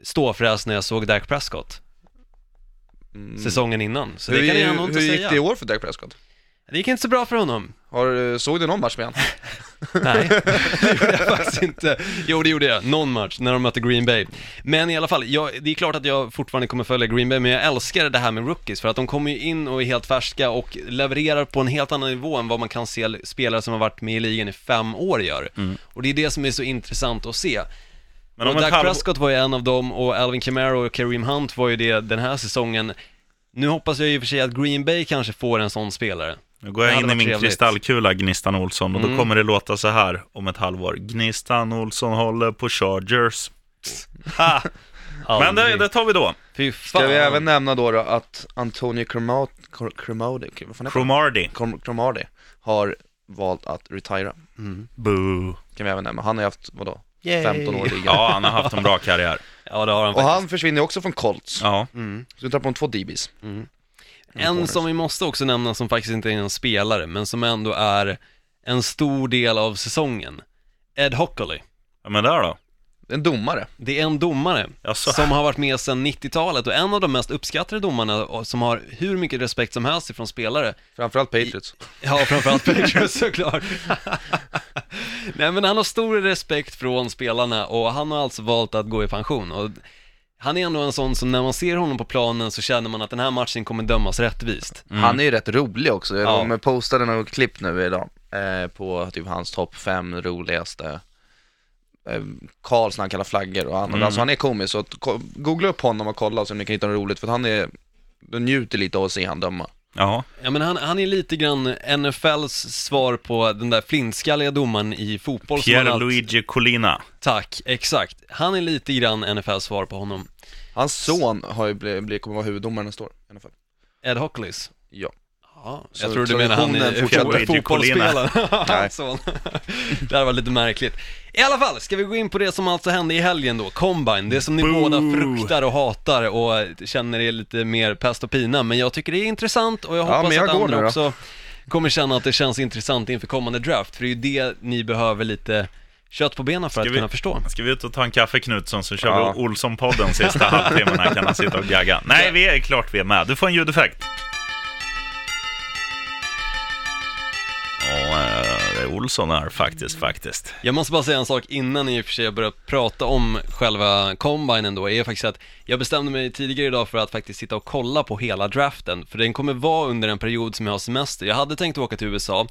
ståfräs när jag såg Dak Prescott Mm. säsongen innan. Så hur det kan jag ändå inte hur gick säga. det i år för Dak Prescott? Det gick inte så bra för honom. Har, du- såg du någon match med han? Nej, det gjorde jag faktiskt inte. Jo, det gjorde jag. Någon match när de mötte Green Bay. Men i alla fall, jag, det är klart att jag fortfarande kommer följa Green Bay, men jag älskar det här med rookies, för att de kommer ju in och är helt färska och levererar på en helt annan nivå än vad man kan se spelare som har varit med i ligan i fem år gör. Och det är det som är så intressant att se. Men och om ett Dak halv... Prescott var ju en av dem och Alvin Kamara och Kareem Hunt var ju det den här säsongen. Nu hoppas jag och för sig att Green Bay kanske får en sån spelare. Nu går jag in i min trevligt. kristallkula, Gnistan Olsson, och då Mm. kommer det låta så här om ett halvår. Gnistan Olsson håller på Chargers. Ha! Men det, det tar vi då. Fy fan. Ska vi även nämna då, då att Antonio Cremot, Cremodi, vad fan heter han? Cromarty. Crom- Cromarty har valt att retira. Boo. Kan vi även nämna. Han har ju haft, vadå, 15 år i ligan. Ja, han har haft en bra karriär. Ja, det har han Och faktiskt. han försvinner också från Colts. Ja. Mm. Så vi tar på en två DBs. En som vi måste också nämna som faktiskt inte är en spelare, men som ändå är en stor del av säsongen. Ed Hockley. ja, men där då. En domare. Det är en domare Jaså? som har varit med sedan 90-talet och en av de mest uppskattade domarna och som har hur mycket respekt som helst ifrån spelare. Framförallt Patriots. Ja, framförallt Patriots såklart. Nej men han har stor respekt från spelarna och han har alltså valt att gå i pension och han är ändå en sån som när man ser honom på planen så känner man att den här matchen kommer dömas rättvist. Han är ju rätt rolig också. Mm. Ja. Jag postade något klipp nu idag eh, på typ hans topp fem roligaste Karls när han kallar flaggor och annat. Mm. Alltså han är komisk, så googla upp honom och kolla så ni kan hitta något roligt för att han är, du njuter lite av att se han döma. Ja, Ja men han, han är lite grann NFLs svar på den där flintskalliga domaren i fotboll som han Pierre allt- Luigi Colina. Tack, exakt. Han är lite grann NFLs svar på honom. Hans son har ju blivit, blivit, kommer vara huvuddomare nästa år i fall. Ed Hockleys. Ja. Ja, Så jag tror du menar han traditionen i fortsätter. fo- Luigi fotbollsspelaren. Nej. Hans son. det här var lite märkligt. I alla fall, ska vi gå in på det som alltså hände i helgen då, Combine, det som ni Boo! båda fruktar och hatar och känner är lite mer pest och pina, men jag tycker det är intressant och jag Ja, hoppas jag att andra också kommer känna att det känns intressant inför kommande draft, för det är ju det ni behöver lite kött på benen för Ska att vi- kunna förstå. Ska vi ut och ta en kaffe Knutsson så kör Ja. vi Olsson-podden sista halvtimmen här kan han sitta och gagga. Nej, vi är klart vi är med. Du får en ljudeffekt. Ja, eh, Olsson här faktiskt, faktiskt. Jag måste bara säga en sak innan ni i och för sig börjar prata om själva combinen då, är faktiskt att jag bestämde mig tidigare idag för att faktiskt sitta och kolla på hela draften, för den kommer vara under en period som jag har semester. Jag hade tänkt åka till USA,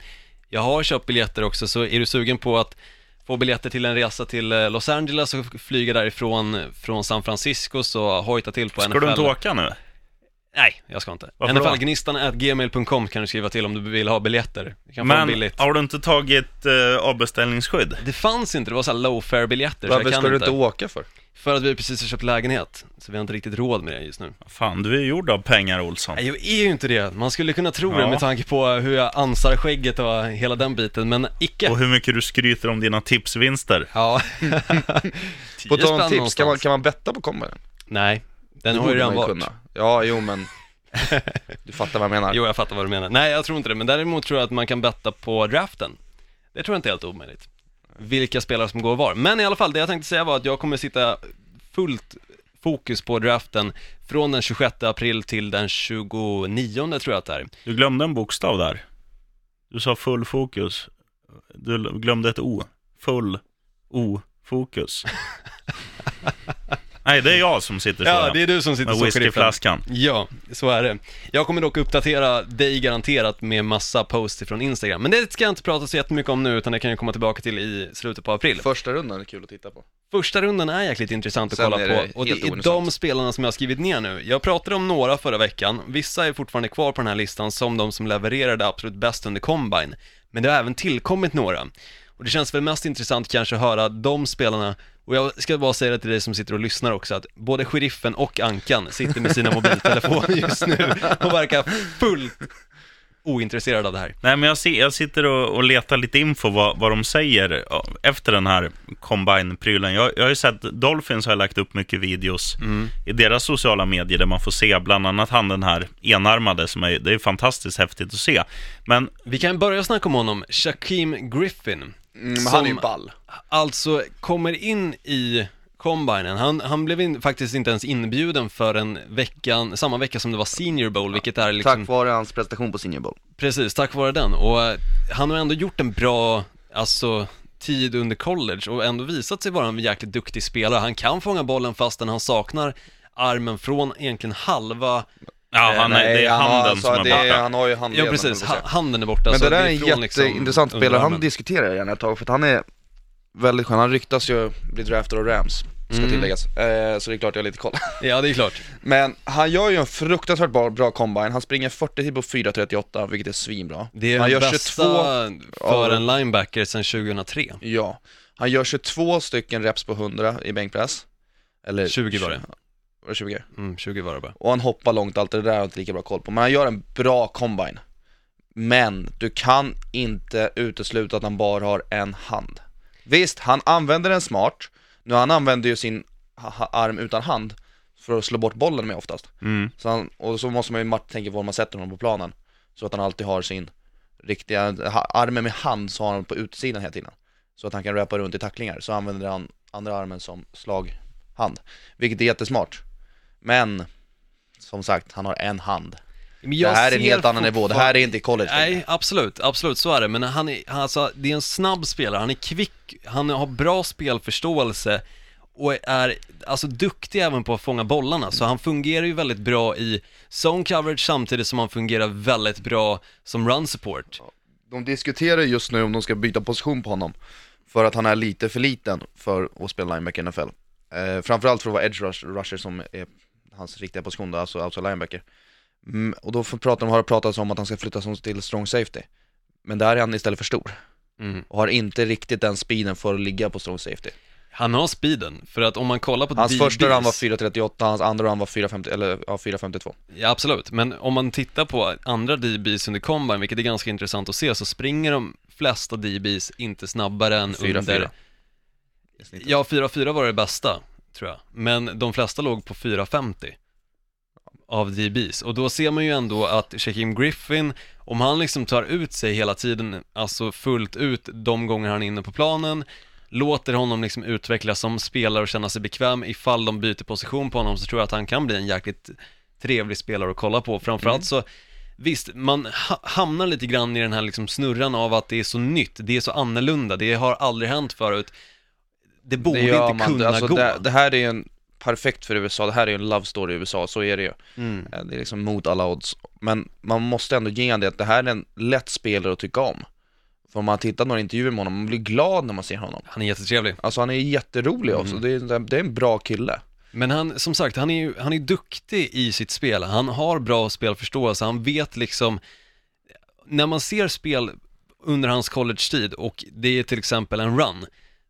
jag har köpt biljetter också, så är du sugen på att få biljetter till en resa till eh, Los Angeles och flyga därifrån från San Francisco så hojta till på Ska NFL. du inte åka nu? Nej, jag ska inte. Varför? NFLgnistan.gmail.com kan du skriva till om du vill ha biljetter. Du kan få dem Men billigt. har du inte tagit eh, avbeställningsskydd? Det fanns inte, det var så här low fare biljetter så Varför jag kan ska du inte. åka för? För att vi precis har köpt lägenhet, så vi har inte riktigt råd med det just nu. Fan, du är gjord av pengar Olsson. Nej, jag är ju inte det. Man skulle kunna tro Ja. det med tanke på hur jag ansar skägget och hela den biten, men icke. Och hur mycket du skryter om dina tipsvinster. Ja. På tal om tips, kan man, kan man betta på kombinen? Nej, den Det har ju redan varit. kunna. Ja, jo men Du fattar vad jag menar. Jo, jag fattar vad du menar. Nej, jag tror inte det, men däremot tror jag att man kan betta på draften. Det tror jag inte är helt omöjligt. Vilka spelare som går var. Men i alla fall, det jag tänkte säga var att jag kommer sitta fullt fokus på draften från den 26 april till den 29 tror jag att det är. Du glömde en bokstav där. Du sa full fokus. Du glömde ett O. Full O-fokus. Nej, det är jag som sitter så. Ja, det är du som sitter med så whiskyflaskan. Ja, så är det. Jag kommer dock uppdatera dig garanterat med massa posts från Instagram, men det ska jag inte prata så jättemycket om nu, utan det kan jag komma tillbaka till i slutet på april. Första rundan är kul att titta på. Första rundan är jäkligt intressant att Sen kolla på, och det är de spelarna som jag har skrivit ner nu. Jag pratade om några förra veckan, vissa är fortfarande kvar på den här listan som de som levererade absolut bäst under Combine, men det har även tillkommit några. Och det känns väl mest intressant kanske att höra de spelarna, och jag ska bara säga det till dig som sitter och lyssnar också, att både sheriffen och Ankan sitter med sina mobiltelefoner just nu och verkar fullt ointresserade av det här. Nej, men jag, ser, jag sitter och, och letar lite info vad, vad de säger efter den här Combine-prylen. Jag, jag har ju sett, Dolphins har lagt upp mycket videos Mm. i deras sociala medier där man får se bland annat han den här enarmade som är, det är fantastiskt häftigt att se. Men Vi kan börja snacka om honom, Shaquem Griffin. Mm, han är ju ball. alltså kommer in i combinen. Han, han blev in, faktiskt inte ens inbjuden för en veckan, samma vecka som det var Senior Bowl, vilket är liksom, Tack vare hans prestation på Senior Bowl. precis, tack vare den. Och eh, han har ändå gjort en bra, alltså, tid under college och ändå visat sig vara en jäkligt duktig spelare. Han kan fånga bollen fastän han saknar armen från egentligen halva, ja, han är, det är han har handen alltså- som är det borta. Han har ju ja handleden. precis, jag på att ha, handen är borta. Men det där är en liksom jätteintressant spelare, han diskuterar gärna ett tag för att han är väldigt skön, han ryktas ju bli draftad av Rams, ska Mm. tilläggas. Eh, så det är klart jag har lite koll. Ja, det är klart. Men han gör ju en fruktansvärt bra, bra combine, han springer 40 tid på 4.38, vilket är svinbra. Det är han gör bästa 22, för en linebacker sedan 2003. ja, han gör 22 stycken reps på 100 i bänkpress. Eller 20 var det. Var det 20? Mm, 20 var det bara. Och han hoppar långt, allt det där har jag inte lika bra koll på. Men han gör en bra combine. Men du kan inte utesluta att han bara har en hand. Visst, han använder den smart. Nu han använder ju sin arm utan hand för att slå bort bollen med oftast. Mm. Så han, och så måste man ju tänka på var man sätter honom på planen. Så att han alltid har sin riktiga, armen med hand så har han på utsidan hela tiden. Så att han kan rappa runt i tacklingar. Så använder han andra armen som slaghand, vilket är jättesmart. Men, som sagt, han har en hand. Men Det här är en helt annan nivå, det här är inte college längre. Nej, absolut, absolut, så är det. Men han är, han, alltså, det är en snabb spelare, han är kvick, han har bra spelförståelse och är alltså duktig även på att fånga bollarna, så han fungerar ju väldigt bra i zone coverage samtidigt som han fungerar väldigt bra som run support. De diskuterar just nu om de ska byta position på honom För att han är lite för liten för att spela linebacker i NFL eh, Framförallt för att vara edge rush, rusher som är hans riktiga position då, alltså outside linebacker. Mm, Och då får prata, har det pratats om att han ska flyttas till strong safety. Men där är han istället för stor. Mm. och har inte riktigt den speeden för att ligga på strong safety. Han har speeden, för att om man kollar på Hans DBs, första run var 4.38, hans andra run var 4.50, eller ja 4.52 Ja, absolut, men om man tittar på andra DBs under combine, vilket är ganska intressant att se, så springer de flesta DBs inte snabbare än 4-4. under i snittet. Ja, 4-4 var det bästa, tror jag. Men de flesta låg på 4-50 av DBs. Och då ser man ju ändå att Shaquem Griffin, om han liksom tar ut sig hela tiden, alltså fullt ut de gånger han är inne på planen, låter honom liksom utvecklas som spelare och känna sig bekväm ifall de byter position på honom så tror jag att han kan bli en jäkligt trevlig spelare att kolla på. Framförallt så Visst, man ha- hamnar lite grann i den här liksom snurran av att det är så nytt, det är så annorlunda, det har aldrig hänt förut. Det borde gör inte kunna alltså, gå. Det, det här är ju en perfekt för USA, det här är ju en love story i USA, så är det ju Mm. Eh, Det är liksom mot alla odds. Men man måste ändå ge det att det här är en lätt spelare att tycka om. För om man tittar några intervjuer med honom, man blir glad när man ser honom. Han är jättetrevlig. Alltså han är jätterolig också, Mm. det, är, det är en bra kille. Men han, som sagt, han är ju, han är duktig i sitt spel. Han har bra spelförståelse, han vet liksom, när man ser spel under hans college-tid och det är till exempel en run,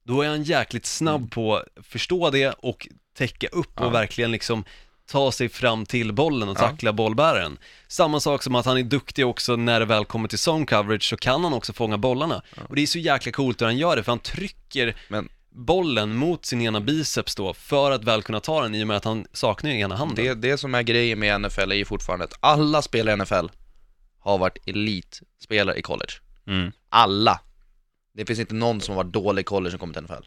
då är han jäkligt snabb på att förstå det och täcka upp och verkligen liksom ta sig fram till bollen och tackla bollbäraren. Samma sak som att han är duktig också när det väl kommer till zone coverage så kan han också fånga bollarna. Och det är så jäkla coolt hur han gör det, för han trycker Men bollen mot sin ena biceps då för att väl kunna ta den i och med att han saknar ju ena handen. det, det som är grejen med NFL är ju fortfarande att alla spelare i NFL har varit elitspelare i college. Mm. Alla. Det finns inte någon som har varit dålig college som kommer till NFL.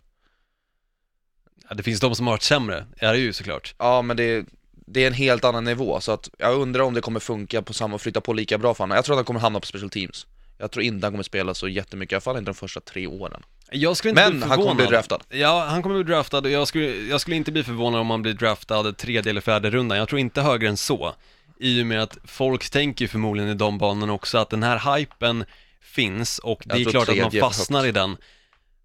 Ja, det finns de som har varit sämre, är det ju såklart. Ja men det, det är en helt annan nivå, så att jag undrar om det kommer funka på samma, flytta på lika bra för honom. Jag tror att han kommer hamna på special teams. Jag tror inte han kommer spela så jättemycket, i alla fall inte de första tre åren. Jag skulle inte Men bli han förvånad. kommer bli draftad. Ja, han kommer bli draftad och jag skulle, jag skulle inte bli förvånad om han blir draftad tredje eller fjärde rundan. Jag tror inte högre än så. I och med att folk tänker förmodligen i de banorna också att den här hypen finns och det är klart att man fastnar högt. i den.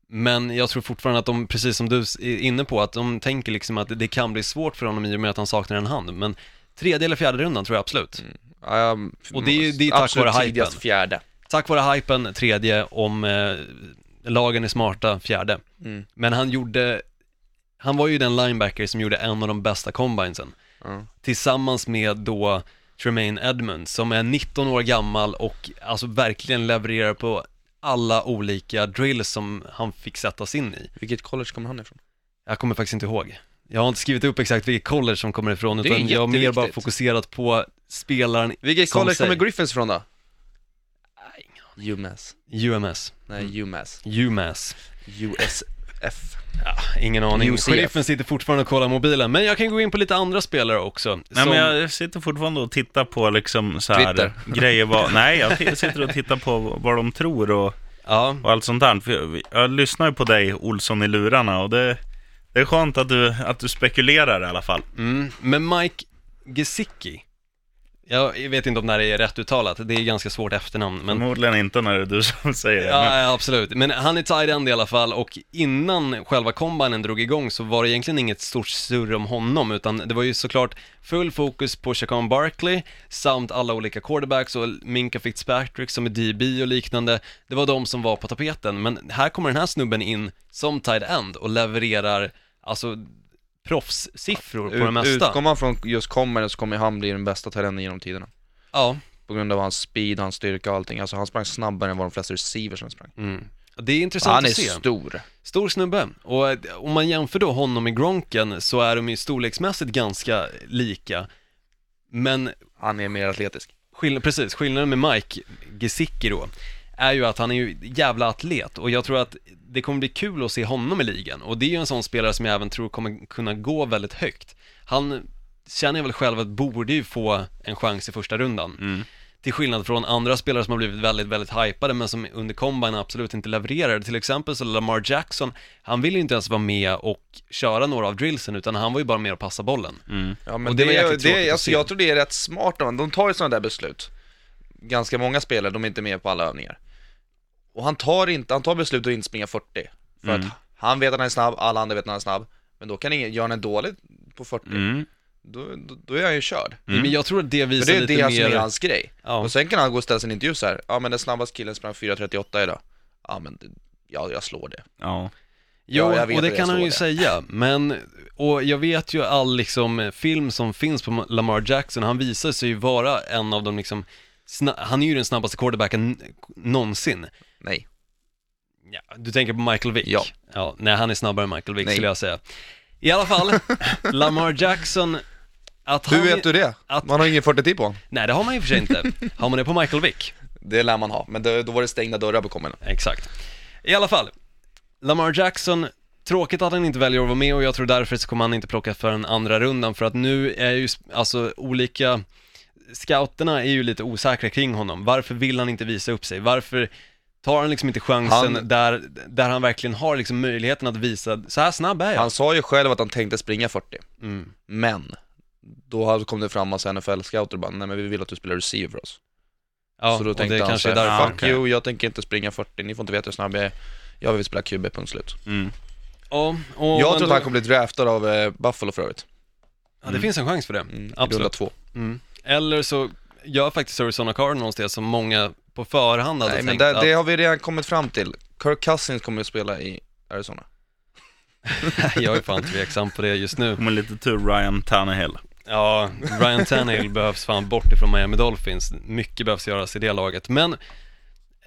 Men jag tror fortfarande att de, precis som du är inne på, att de tänker liksom att det kan bli svårt för honom i och med att han saknar en hand. Men tredje eller fjärde rundan tror jag absolut. Ja, jag- Och det är det är tack vare hypen. fjärde. Tack vare hypen, tredje, om eh, lagen är smarta, fjärde. Mm. Men han gjorde, han var ju den linebacker som gjorde en av de bästa combinesen. Ja. Tillsammans med då Tremaine Edmonds som är 19 år gammal och alltså verkligen levererar på alla olika drills som han fick sättas in i. Vilket college kommer han ifrån? Jag kommer faktiskt inte ihåg. Jag har inte skrivit upp exakt vilket college som kommer ifrån Det utan jag har mer bara fokuserat på spelaren Vilket som college sig. kommer Griffins ifrån då? UMass. UMS. Nej, UMass. UMass. USF. Ja, ingen aning. UCF. Sheriffen sitter fortfarande och kollar mobilen, men jag kan gå in på lite andra spelare också. Nej, som- men jag sitter fortfarande och tittar på liksom så här Twitter. grejer. Vad, nej, jag sitter och tittar på vad de tror och, Ja, och allt sånt där. För jag, jag lyssnar ju på dig, Olsson i lurarna, och det, det är skönt att du, att du spekulerar i alla fall. mm. men Mike Gesicki, jag vet inte om det här är rätt uttalat, det är ganska svårt efternamn, men Förmodligen inte när det är du som säger det. men- Ja, absolut. Men han är tight end i alla fall och innan själva combinen drog igång så var det egentligen inget stort surr om honom utan det var ju såklart full fokus på Chacon Barkley samt alla olika quarterbacks och Minka Fitzpatrick som är DB och liknande. Det var de som var på tapeten, men här kommer den här snubben in som tight end och levererar alltså proffssiffror på det mesta. utgår man från just kommer så kommer han bli den bästa talenten genom tiderna. Ja, På grund av hans speed, hans styrka och allting. Alltså han sprang snabbare än vad de flesta receivers sprang. mm. Det är intressant Han är att se. stor. Stor snubbe, och eh, om man jämför då honom med Gronken så är de ju storleksmässigt ganska lika Men Han är mer atletisk. skill- precis, skillnaden med Mike Gesicki då är ju att han är ju jävla atlet och jag tror att det kommer bli kul att se honom i ligan och det är ju en sån spelare som jag även tror kommer kunna gå väldigt högt. Han känner jag väl själv att borde ju få en chans i första rundan. Mm. Till skillnad från andra spelare som har blivit väldigt, väldigt hypade men som under combine absolut inte levererar. Till exempel så Lamar Jackson, han vill ju inte ens vara med och köra några av drillsen utan han var ju bara med och passa bollen. Mm. Ja, men Och det det, var det, alltså, jag tror det är rätt smart av dem. De tar ju sådana där beslut. Ganska många spelare, de är inte med på alla övningar. Och han tar inte, han tar beslut att inte springa 40. För Mm. att han vet att han är snabb, alla andra vet att han är snabb. Men då kan ingen, gör han en dålig på 40, Mm. då, då, då är han ju körd. Men jag tror att det För visar det är lite det mer... som är hans grej. Ja. Och sen kan han gå och ställa sig i en intervju så här. ja men den snabbaste killen sprang 4.38 idag. Ja men, det, ja jag slår det. Ja. Jo, Ja, jag vet och det att jag kan han ju det. säga, men, och jag vet ju all liksom film som finns på Lamar Jackson, han visar sig ju vara en av de liksom, sna- han är ju den snabbaste quarterbacken någonsin. Nej. Ja, du tänker på Michael Vick? Ja. ja. Nej, han är snabbare än Michael Vick Nej. skulle jag säga. I alla fall, Lamar Jackson, att Hur han... vet du det? att- Man har ingen 40 på honom. Nej, det har man ju för sig inte. Har man det på Michael Vick? Det lär man ha, men det, då var det stängda dörrar på kommen. Exakt. I alla fall, Lamar Jackson, tråkigt att han inte väljer att vara med och jag tror därför så kommer han inte plocka för en andra rundan för att nu är ju, alltså olika, scouterna är ju lite osäkra kring honom. Varför vill han inte visa upp sig? Varför tar han liksom inte chansen Han- där, där han verkligen har liksom möjligheten att visa, så här snabb är jag. Han sa ju själv att han tänkte springa 40. Mm. Men, då kom det fram massa NFL-scouter och bara, nej men vi vill att du spelar receiver för oss. Ja, så då tänkte han kanske är såhär. Ja, fuck okej. you, jag tänker inte springa 40, ni får inte veta hur snabb jag är. Jag vill spela QB, punkt slut. Mm. Ja, och, jag tror att då- han kommer bli draftad av eh, Buffalo för övrigt. Ja, det finns en chans för det. Mm, i Absolut. runda två. Mm. Eller så gör faktiskt Arizona Cardinals det som många på förhand hade Nej men tänkt det, att... det har vi redan kommit fram till. Kirk Cousins kommer att spela i Arizona. jag är fan tveksam på det just nu. Med lite tur Ryan Tannehill. Ja, Ryan Tannehill behövs fan bort ifrån Miami Dolphins. Mycket behövs göras i det laget. Men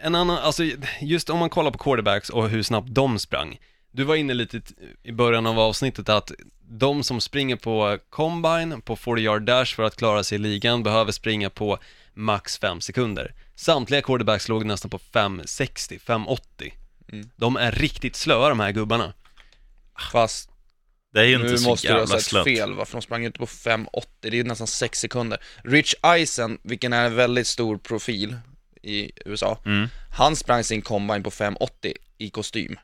en annan, alltså just om man kollar på quarterbacks och hur snabbt de sprang. Du var inne lite i början av avsnittet att de som springer på combine, på 40 yard dash för att klara sig i ligan behöver springa på max 5 sekunder. Samtliga quarterbacks låg nästan på 5.60, 5.80. Mm. De är riktigt slöa de här gubbarna. Fast Det är ju nu inte så måste du ha jävla sett slött. fel va, för de sprang ju inte på 5.80, det är ju nästan 6 sekunder. Rich Eisen, vilken är en väldigt stor profil i USA, Mm. han sprang sin combine på 5.80 i kostym.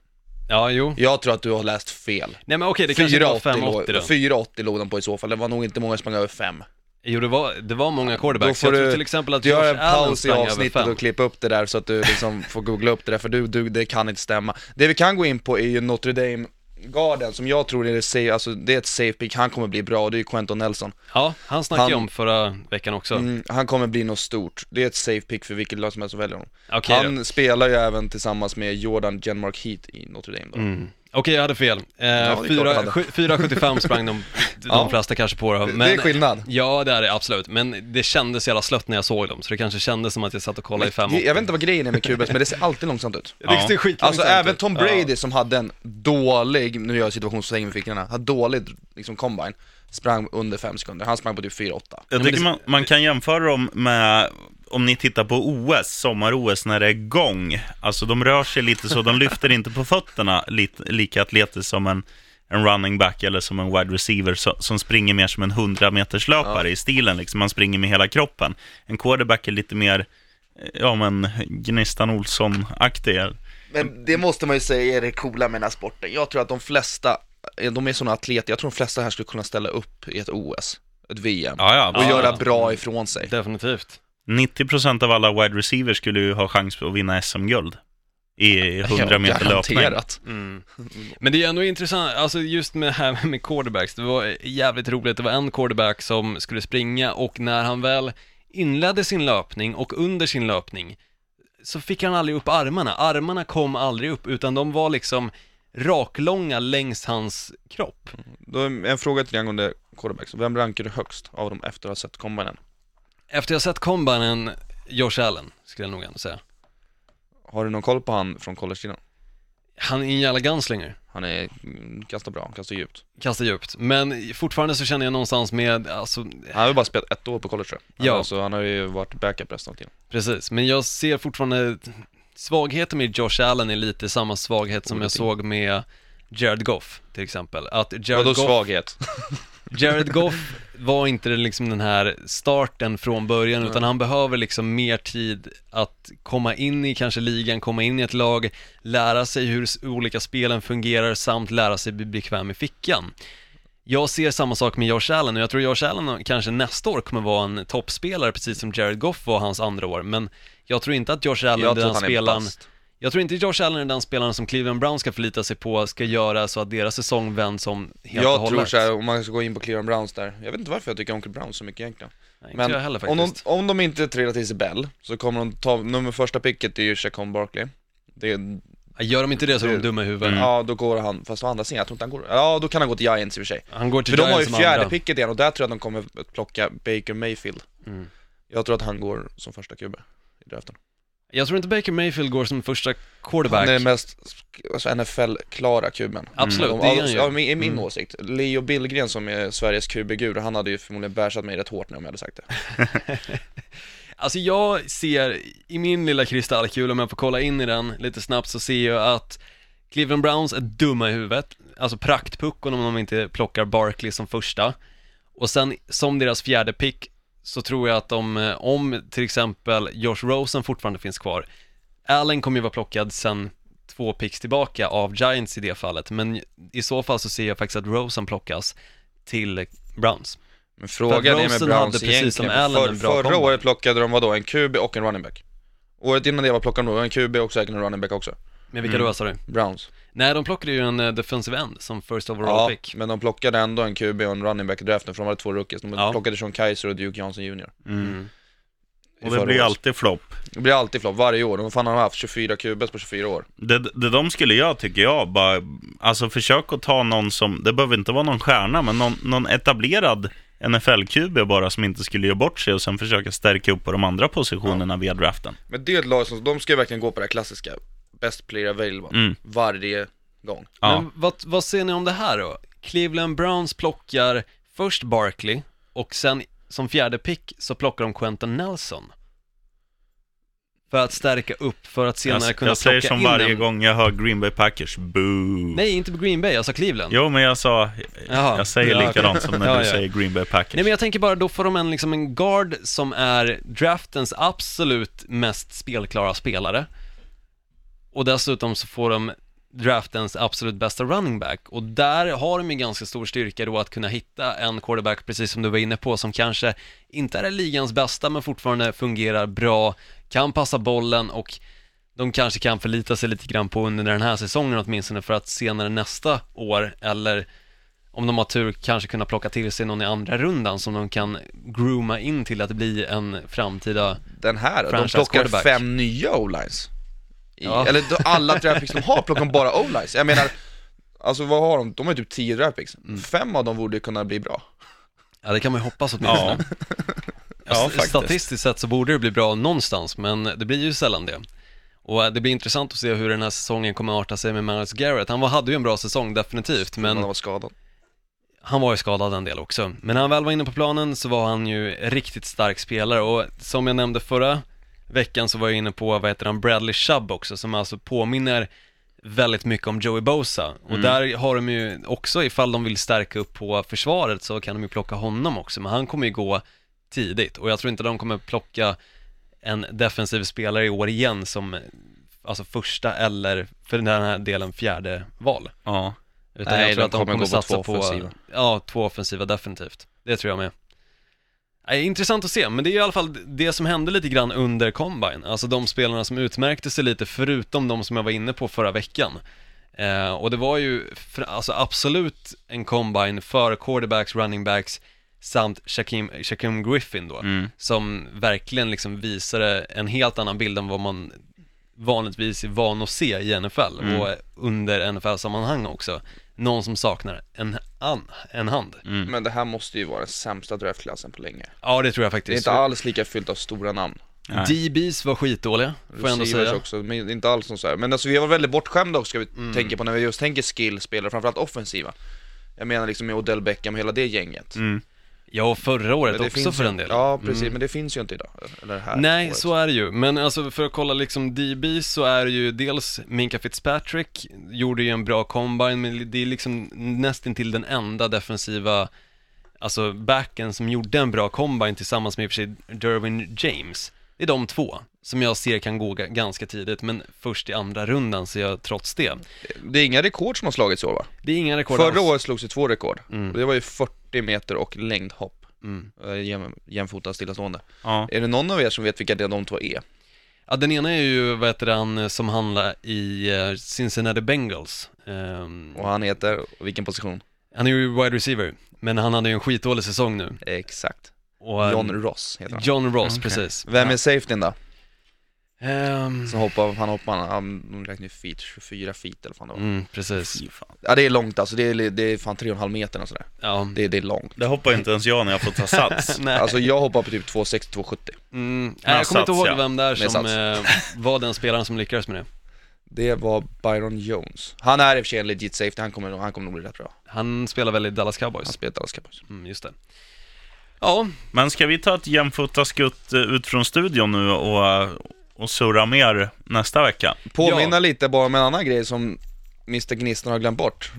Ja, jo. Jag tror att du har läst fel. Nej men okej, det kanske var 4.80 5.80 låg, då. 4.80 låg de på i så fall, det var nog inte många som sprang över 5. Jo, det var, det var många Då quarterbacks. Jag tror till exempel att Du gör Josh en Allen paus i sprang över avsnittet och klippa upp det där så att du liksom får googla upp det där, för du, du, det kan inte stämma. Det vi kan gå in på är ju Notre Dame Garden, som jag tror är, safe, alltså, det är ett safe pick, han kommer bli bra, det är ju Quentin Nelson. Ja, han snackade ju om förra veckan också. Mm, han kommer bli något stort, det är ett safe pick för vilket lag som helst som väljer honom. Då. han spelar ju även tillsammans med Jordan Genmark Heat i Notre Dame då. Mm. Okej, jag hade fel. Eh, sju- 4,75 sprang de, de Ja. flesta kanske på det. Det- Men, det är skillnad. Ja, det är det absolut. Men det kändes jävla slött när jag såg dem, så det kanske kändes som att jag satt och kollade i fem Det- Jag vet inte vad grejen är med QBs, men det ser alltid långsamt ut. Det ser skitlångsamt Alltså även. Tom Brady som hade en dålig, nu gör jag situationstegn med fickorna, hade dålig liksom combine, sprang under 5 sekunder, han sprang på typ 4-8. Jag tycker man, man kan jämföra dem med, om ni tittar på OS, sommar-OS, när det är gång. Alltså de rör sig lite så, de lyfter inte på fötterna lite, lika atletiskt som en, en running back eller som en wide receiver så, som springer mer som en 100 meters löpare i stilen. Liksom. Man springer med hela kroppen. En quarterback är lite mer, ja men, Gnistan Olsson-aktig. Men det måste man ju säga är det coola med den här sporten. Jag tror att de flesta, de är sådana atleter, jag tror de flesta här skulle kunna ställa upp i ett OS, ett VM, Ja, ja. och Ja, göra ja. bra ifrån sig. Definitivt. 90% av alla wide receivers skulle ju ha chans att vinna SM-guld i 100 meter löpning. Garanterat. Mm. Men det är ändå intressant, alltså just med det här med quarterbacks, det var jävligt roligt, det var en quarterback som skulle springa och när han väl inledde sin löpning och under sin löpning så fick han aldrig upp armarna, armarna kom aldrig upp utan de var liksom raklånga längs hans kropp. Då är en fråga till dig angående quarterbacks, vem rankar du högst av dem efter att ha sett combinen? Efter jag sett combinen, Josh Allen, skulle jag nog ändå säga. Har du någon koll på han från college-tiden? Han är en jävla gunslinger. Han är, mm, kastar bra, kastar djupt. kastar djupt. Men fortfarande så känner jag någonstans med, alltså, Han har ju bara spelat ett år på college tror jag. Ja. Alltså, han har ju varit backup resten av tiden. precis. Men jag ser fortfarande Svagheten med Josh Allen är lite samma svaghet som jag såg med Jared Goff till exempel. Att Jared Vadå Goff, svaghet? Jared Goff var inte liksom den här starten från början utan han behöver liksom mer tid att komma in i kanske ligan, komma in i ett lag, lära sig hur olika spelen fungerar samt lära sig bli bekväm i fickan. Jag ser samma sak med Josh Allen och jag tror Josh Allen kanske nästa år kommer vara en toppspelare precis som Jared Goff var hans andra år men jag tror inte att Josh Allen Jag är den är spelaren jag tror inte Josh Allen är den spelaren som Cleveland Browns ska förlita sig på, ska göra så att deras säsong vänds om helt och Jag hållet. tror såhär, om man ska gå in på Cleveland Browns där, jag vet inte varför jag tycker om Cleveland Browns så mycket egentligen. Nej, inte Men jag heller om de, faktiskt. om de inte trillar till sig Bell, så kommer de ta, nummer första picket är ju Chacon Barkley. Det, Gör de inte det så är de dumma i huvudet. Ja, då går han, fast å andra sidan, jag tror inte han går, ja då kan han gå till Giants i och för sig. Han går till För de har ju Giants fjärde andra. picket igen och där tror jag att de kommer att plocka Baker Mayfield. Mm. Jag tror att han går som första QB i draften. Jag tror inte Baker Mayfield går som första quarterback. Han är den mest alltså NFL-klara kuben. Absolut, De- det är han ja, ju. min, i min Mm. åsikt. Leo Billgren som är Sveriges QB-gur, han hade ju förmodligen bärsat mig rätt hårt nu om jag hade sagt det. Alltså jag ser, i min lilla kristallkula, om jag får kolla in i den lite snabbt, så ser jag att Cleveland Browns är dumma i huvudet, alltså praktpuckon om de inte plockar Barkley som första. Och sen som deras fjärde pick så tror jag att de, eh, om till exempel Josh Rosen fortfarande finns kvar, Allen kommer ju vara plockad sen två picks tillbaka av Giants i det fallet, men i så fall så ser jag faktiskt att Rosen plockas till Browns. Men frågan är med Browns egentligen, som för Allen en bra förra comeback. året plockade de vadå, en QB och en running back? Året innan det var plockade de en QB och säkert en running back också. Men vilka då sa du? Browns. Nej, de plockade ju en eh, defensive end som first overall Ja, pick. men de plockade ändå en QB och en running back i draften för de hade två rookies. De Ja. plockade Sean Kaiser och Duke Johnson Jr. Mm. i Och det förra blir året. alltid flopp. Det blir alltid flopp, varje år. De fan har haft 24 QBs på 24 år. Det, det de skulle göra tycker jag, bara, alltså försök att ta någon som, det behöver inte vara någon stjärna, men någon, någon etablerad NFL-QB bara som inte skulle göra bort sig och sen försöka stärka upp på de andra positionerna via draften. Men det är ett lag som, de ska ju verkligen gå på det här klassiska, best player available, Mm. varje gång. Ja. Men vad, vad ser ni om det här då? Cleveland Browns plockar först Barkley och sen som fjärde pick så plockar de Quentin Nelson. För att stärka upp, för att senare jag, kunna jag säger plocka som in varje en... gång jag hör Green Bay Packers, boo. Nej, inte på Green Bay, jag sa Cleveland. Jo, men jag sa, Jaha. jag säger Ja, likadant som när Ja, du ja. säger Green Bay Packers. Nej men jag tänker bara, då får de en, liksom en guard som är draftens absolut mest spelklara spelare. Och dessutom så får de draftens absolut bästa running back. Och där har de ju ganska stor styrka då att kunna hitta en quarterback, precis som du var inne på, som kanske inte är ligans bästa men fortfarande fungerar bra, kan passa bollen och de kanske kan förlita sig lite grann på under den här säsongen åtminstone för att senare nästa år eller om de har tur kanske kunna plocka till sig någon i andra rundan som de kan grooma in till att bli en framtida Den här, de plockar fem nya o-lines. I- Ja. Eller alla draftpicks de har plockar de bara o-lines. Jag menar, alltså vad har de? De har ju typ 10 draftpicks. Mm. Fem av dem borde kunna bli bra. Ja, det kan man ju hoppas åtminstone. Ja, St- faktiskt. Statistiskt sett så borde det bli bra någonstans, men det blir ju sällan det. Och eh, det blir intressant att se hur den här säsongen kommer att arta sig med Miles Garrett. Han var, hade ju en bra säsong, definitivt, Men... men Han var skadad. han var ju skadad en del också. Men när han väl var inne på planen så var han ju riktigt stark spelare och som jag nämnde förra veckan så var jag inne på, vad heter han, Bradley Chubb också, som alltså påminner väldigt mycket om Joey Bosa. Och där har de ju också, ifall de vill stärka upp på försvaret så kan de ju plocka honom också, men han kommer ju gå tidigt och jag tror inte de kommer plocka en defensiv spelare i år igen som alltså första eller för den här delen fjärde val. Ja. Utan Nej, jag tror de att de kommer kommer, satsa två på, offensiva. ja, två offensiva definitivt. Det tror jag med. Intressant att se, men det är i alla fall det som hände lite grann under Combine, alltså de spelarna som utmärkte sig lite förutom de som jag var inne på förra veckan. Eh, och det var ju för, alltså absolut en Combine för quarterbacks, running backs samt Shaquem, Shaquem Griffin då, Mm. som verkligen liksom visade en helt annan bild än vad man vanligtvis är van att se i NFL Mm. och under NFL-sammanhang också. Någon som saknar en, an, en hand. Mm. Men det här måste ju vara den sämsta draftklassen på länge. Ja, det tror jag Det är faktiskt. inte alls lika fyllt av stora namn. Nej. DBs var skitdåliga, får jag ändå säga. också, men inte alls som så här. Men alltså vi var väldigt bortskämda också ska vi Mm. tänka på när vi just tänker skillspelare, framförallt offensiva. Jag menar liksom med Odell Beckham och hela det gänget. Mm. Ja, och förra året det också för ju- en del. Ja, precis, Mm. men det finns ju inte idag. Eller här Nej, året. så är det ju. Men alltså för att kolla liksom DB så är det ju dels Minka Fitzpatrick gjorde ju en bra combine, men det är liksom nästan till den enda defensiva, alltså backen som gjorde en bra combine tillsammans med i och för sig Derwin James. Det är de två som jag ser kan gå ga- ganska tidigt, men först i andra rundan ser jag trots det. Det är inga rekord som har slagits i år va? Det är inga rekord Förra alls. året slogs det två rekord. Mm. Det var ju 40 meter och längdhopp. Mm. Eh, Jäm, jämfota stillastående. Ja. Är det någon av er som vet vilka de två är? Ja, den ena är ju, vad heter han, som handlar i eh, Cincinnati Bengals. Ehm, Och han heter, och vilken position? han är ju wide receiver, men han hade ju en skitdålig säsong nu. Exakt. Och, John ehm, Ross heter han. John Ross, Okej. precis. Vem är safetyn då? Ehm, Som hoppar, han hoppar, han, de räknar ju feet, 24 feet eller vad fan det var. mm, precis. Ja det är långt alltså, det är, det är fan 3,5 meter och sådär. Ja. Det, det är långt. Det hoppar inte ens jag när jag får ta sats. Nej. Alltså jag hoppar på typ 2,60-2,70. mm, nej, jag kommer inte sats, ihåg ja. vem där Med som sats. eh, var den spelaren som lyckades med det. Det var Byron Jones. Han är i och för sig en legit safety, han kommer, han kommer nog bli rätt bra. Han spelar väl i Dallas Han Cowboys? spelar Dallas Cowboys. Mm, just det. Ja, Men ska vi ta ett jämfota skutt eh, ut från studion nu och, och surra mer nästa vecka? Påminna lite bara om en annan grej som Mr Gnistan har glömt bort.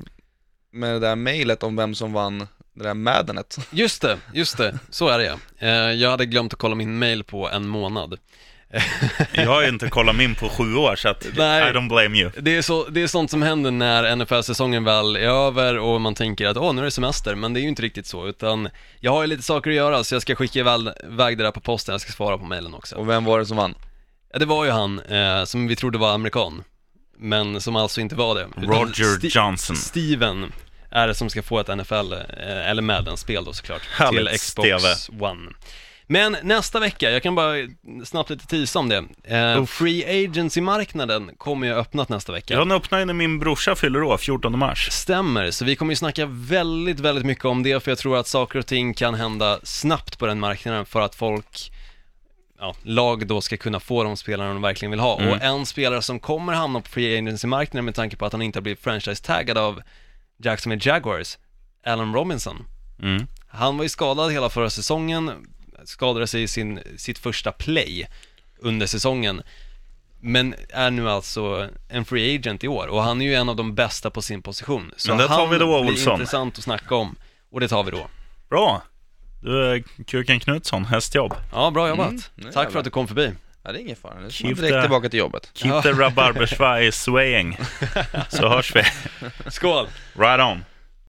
Med det där mejlet om vem som vann det där Maddenet. just det, just det. Så är det ja. Eh, jag hade glömt att kolla min mail på en månad. Jag har ju inte kollat min på sju år, så att Nej. I don't blame you. Det är, så, det är sånt som händer när NFL-säsongen väl är över och man tänker att åh, nu är det semester, men det är ju inte riktigt så, utan jag har ju lite saker att göra så jag ska skicka iväg det där på posten, jag ska svara på mailen också. Och vem var det som vann? Ja, det var ju han eh, som vi trodde var amerikan, men som alltså inte var det. Utan Roger Sti- Johnson. Steven är det som ska få ett NFL, eh, eller Madden-spel då såklart, Härligt, till Xbox One. Men nästa vecka, jag kan bara snabbt lite tisa om det. Eh. Free Agency-marknaden kommer ju öppnat nästa vecka. Den öppnar ju när min brorsa fyller år, 14 mars. Stämmer, så vi kommer ju snacka väldigt, väldigt mycket om det, för jag tror att saker och ting kan hända snabbt på den marknaden för att folk, ja, lag då ska kunna få de spelarna de verkligen vill ha. Mm. Och en spelare som kommer hamna på free agency-marknaden med tanke på att han inte har blivit franchise-taggad av Jacksonville Jaguars, Allen Robinson. Mm. Han var ju skadad hela förra säsongen, skadade sig i sin, sitt första play under säsongen. Men är nu alltså en free agent i år och han är ju en av de bästa på sin position. Så Men det tar vi då, blir Olsson. intressant att snacka om och det tar vi då. Bra. Du är Kuken Knutsson, hästjobb. Ja, bra jobbat. Mm, Tack för jävlar. att du kom förbi. Ja det är ingen fara, nu ska man direkt the- tillbaka till jobbet. Keep the rabarbersvaj swaying. Så hörs vi. Skål! Right on.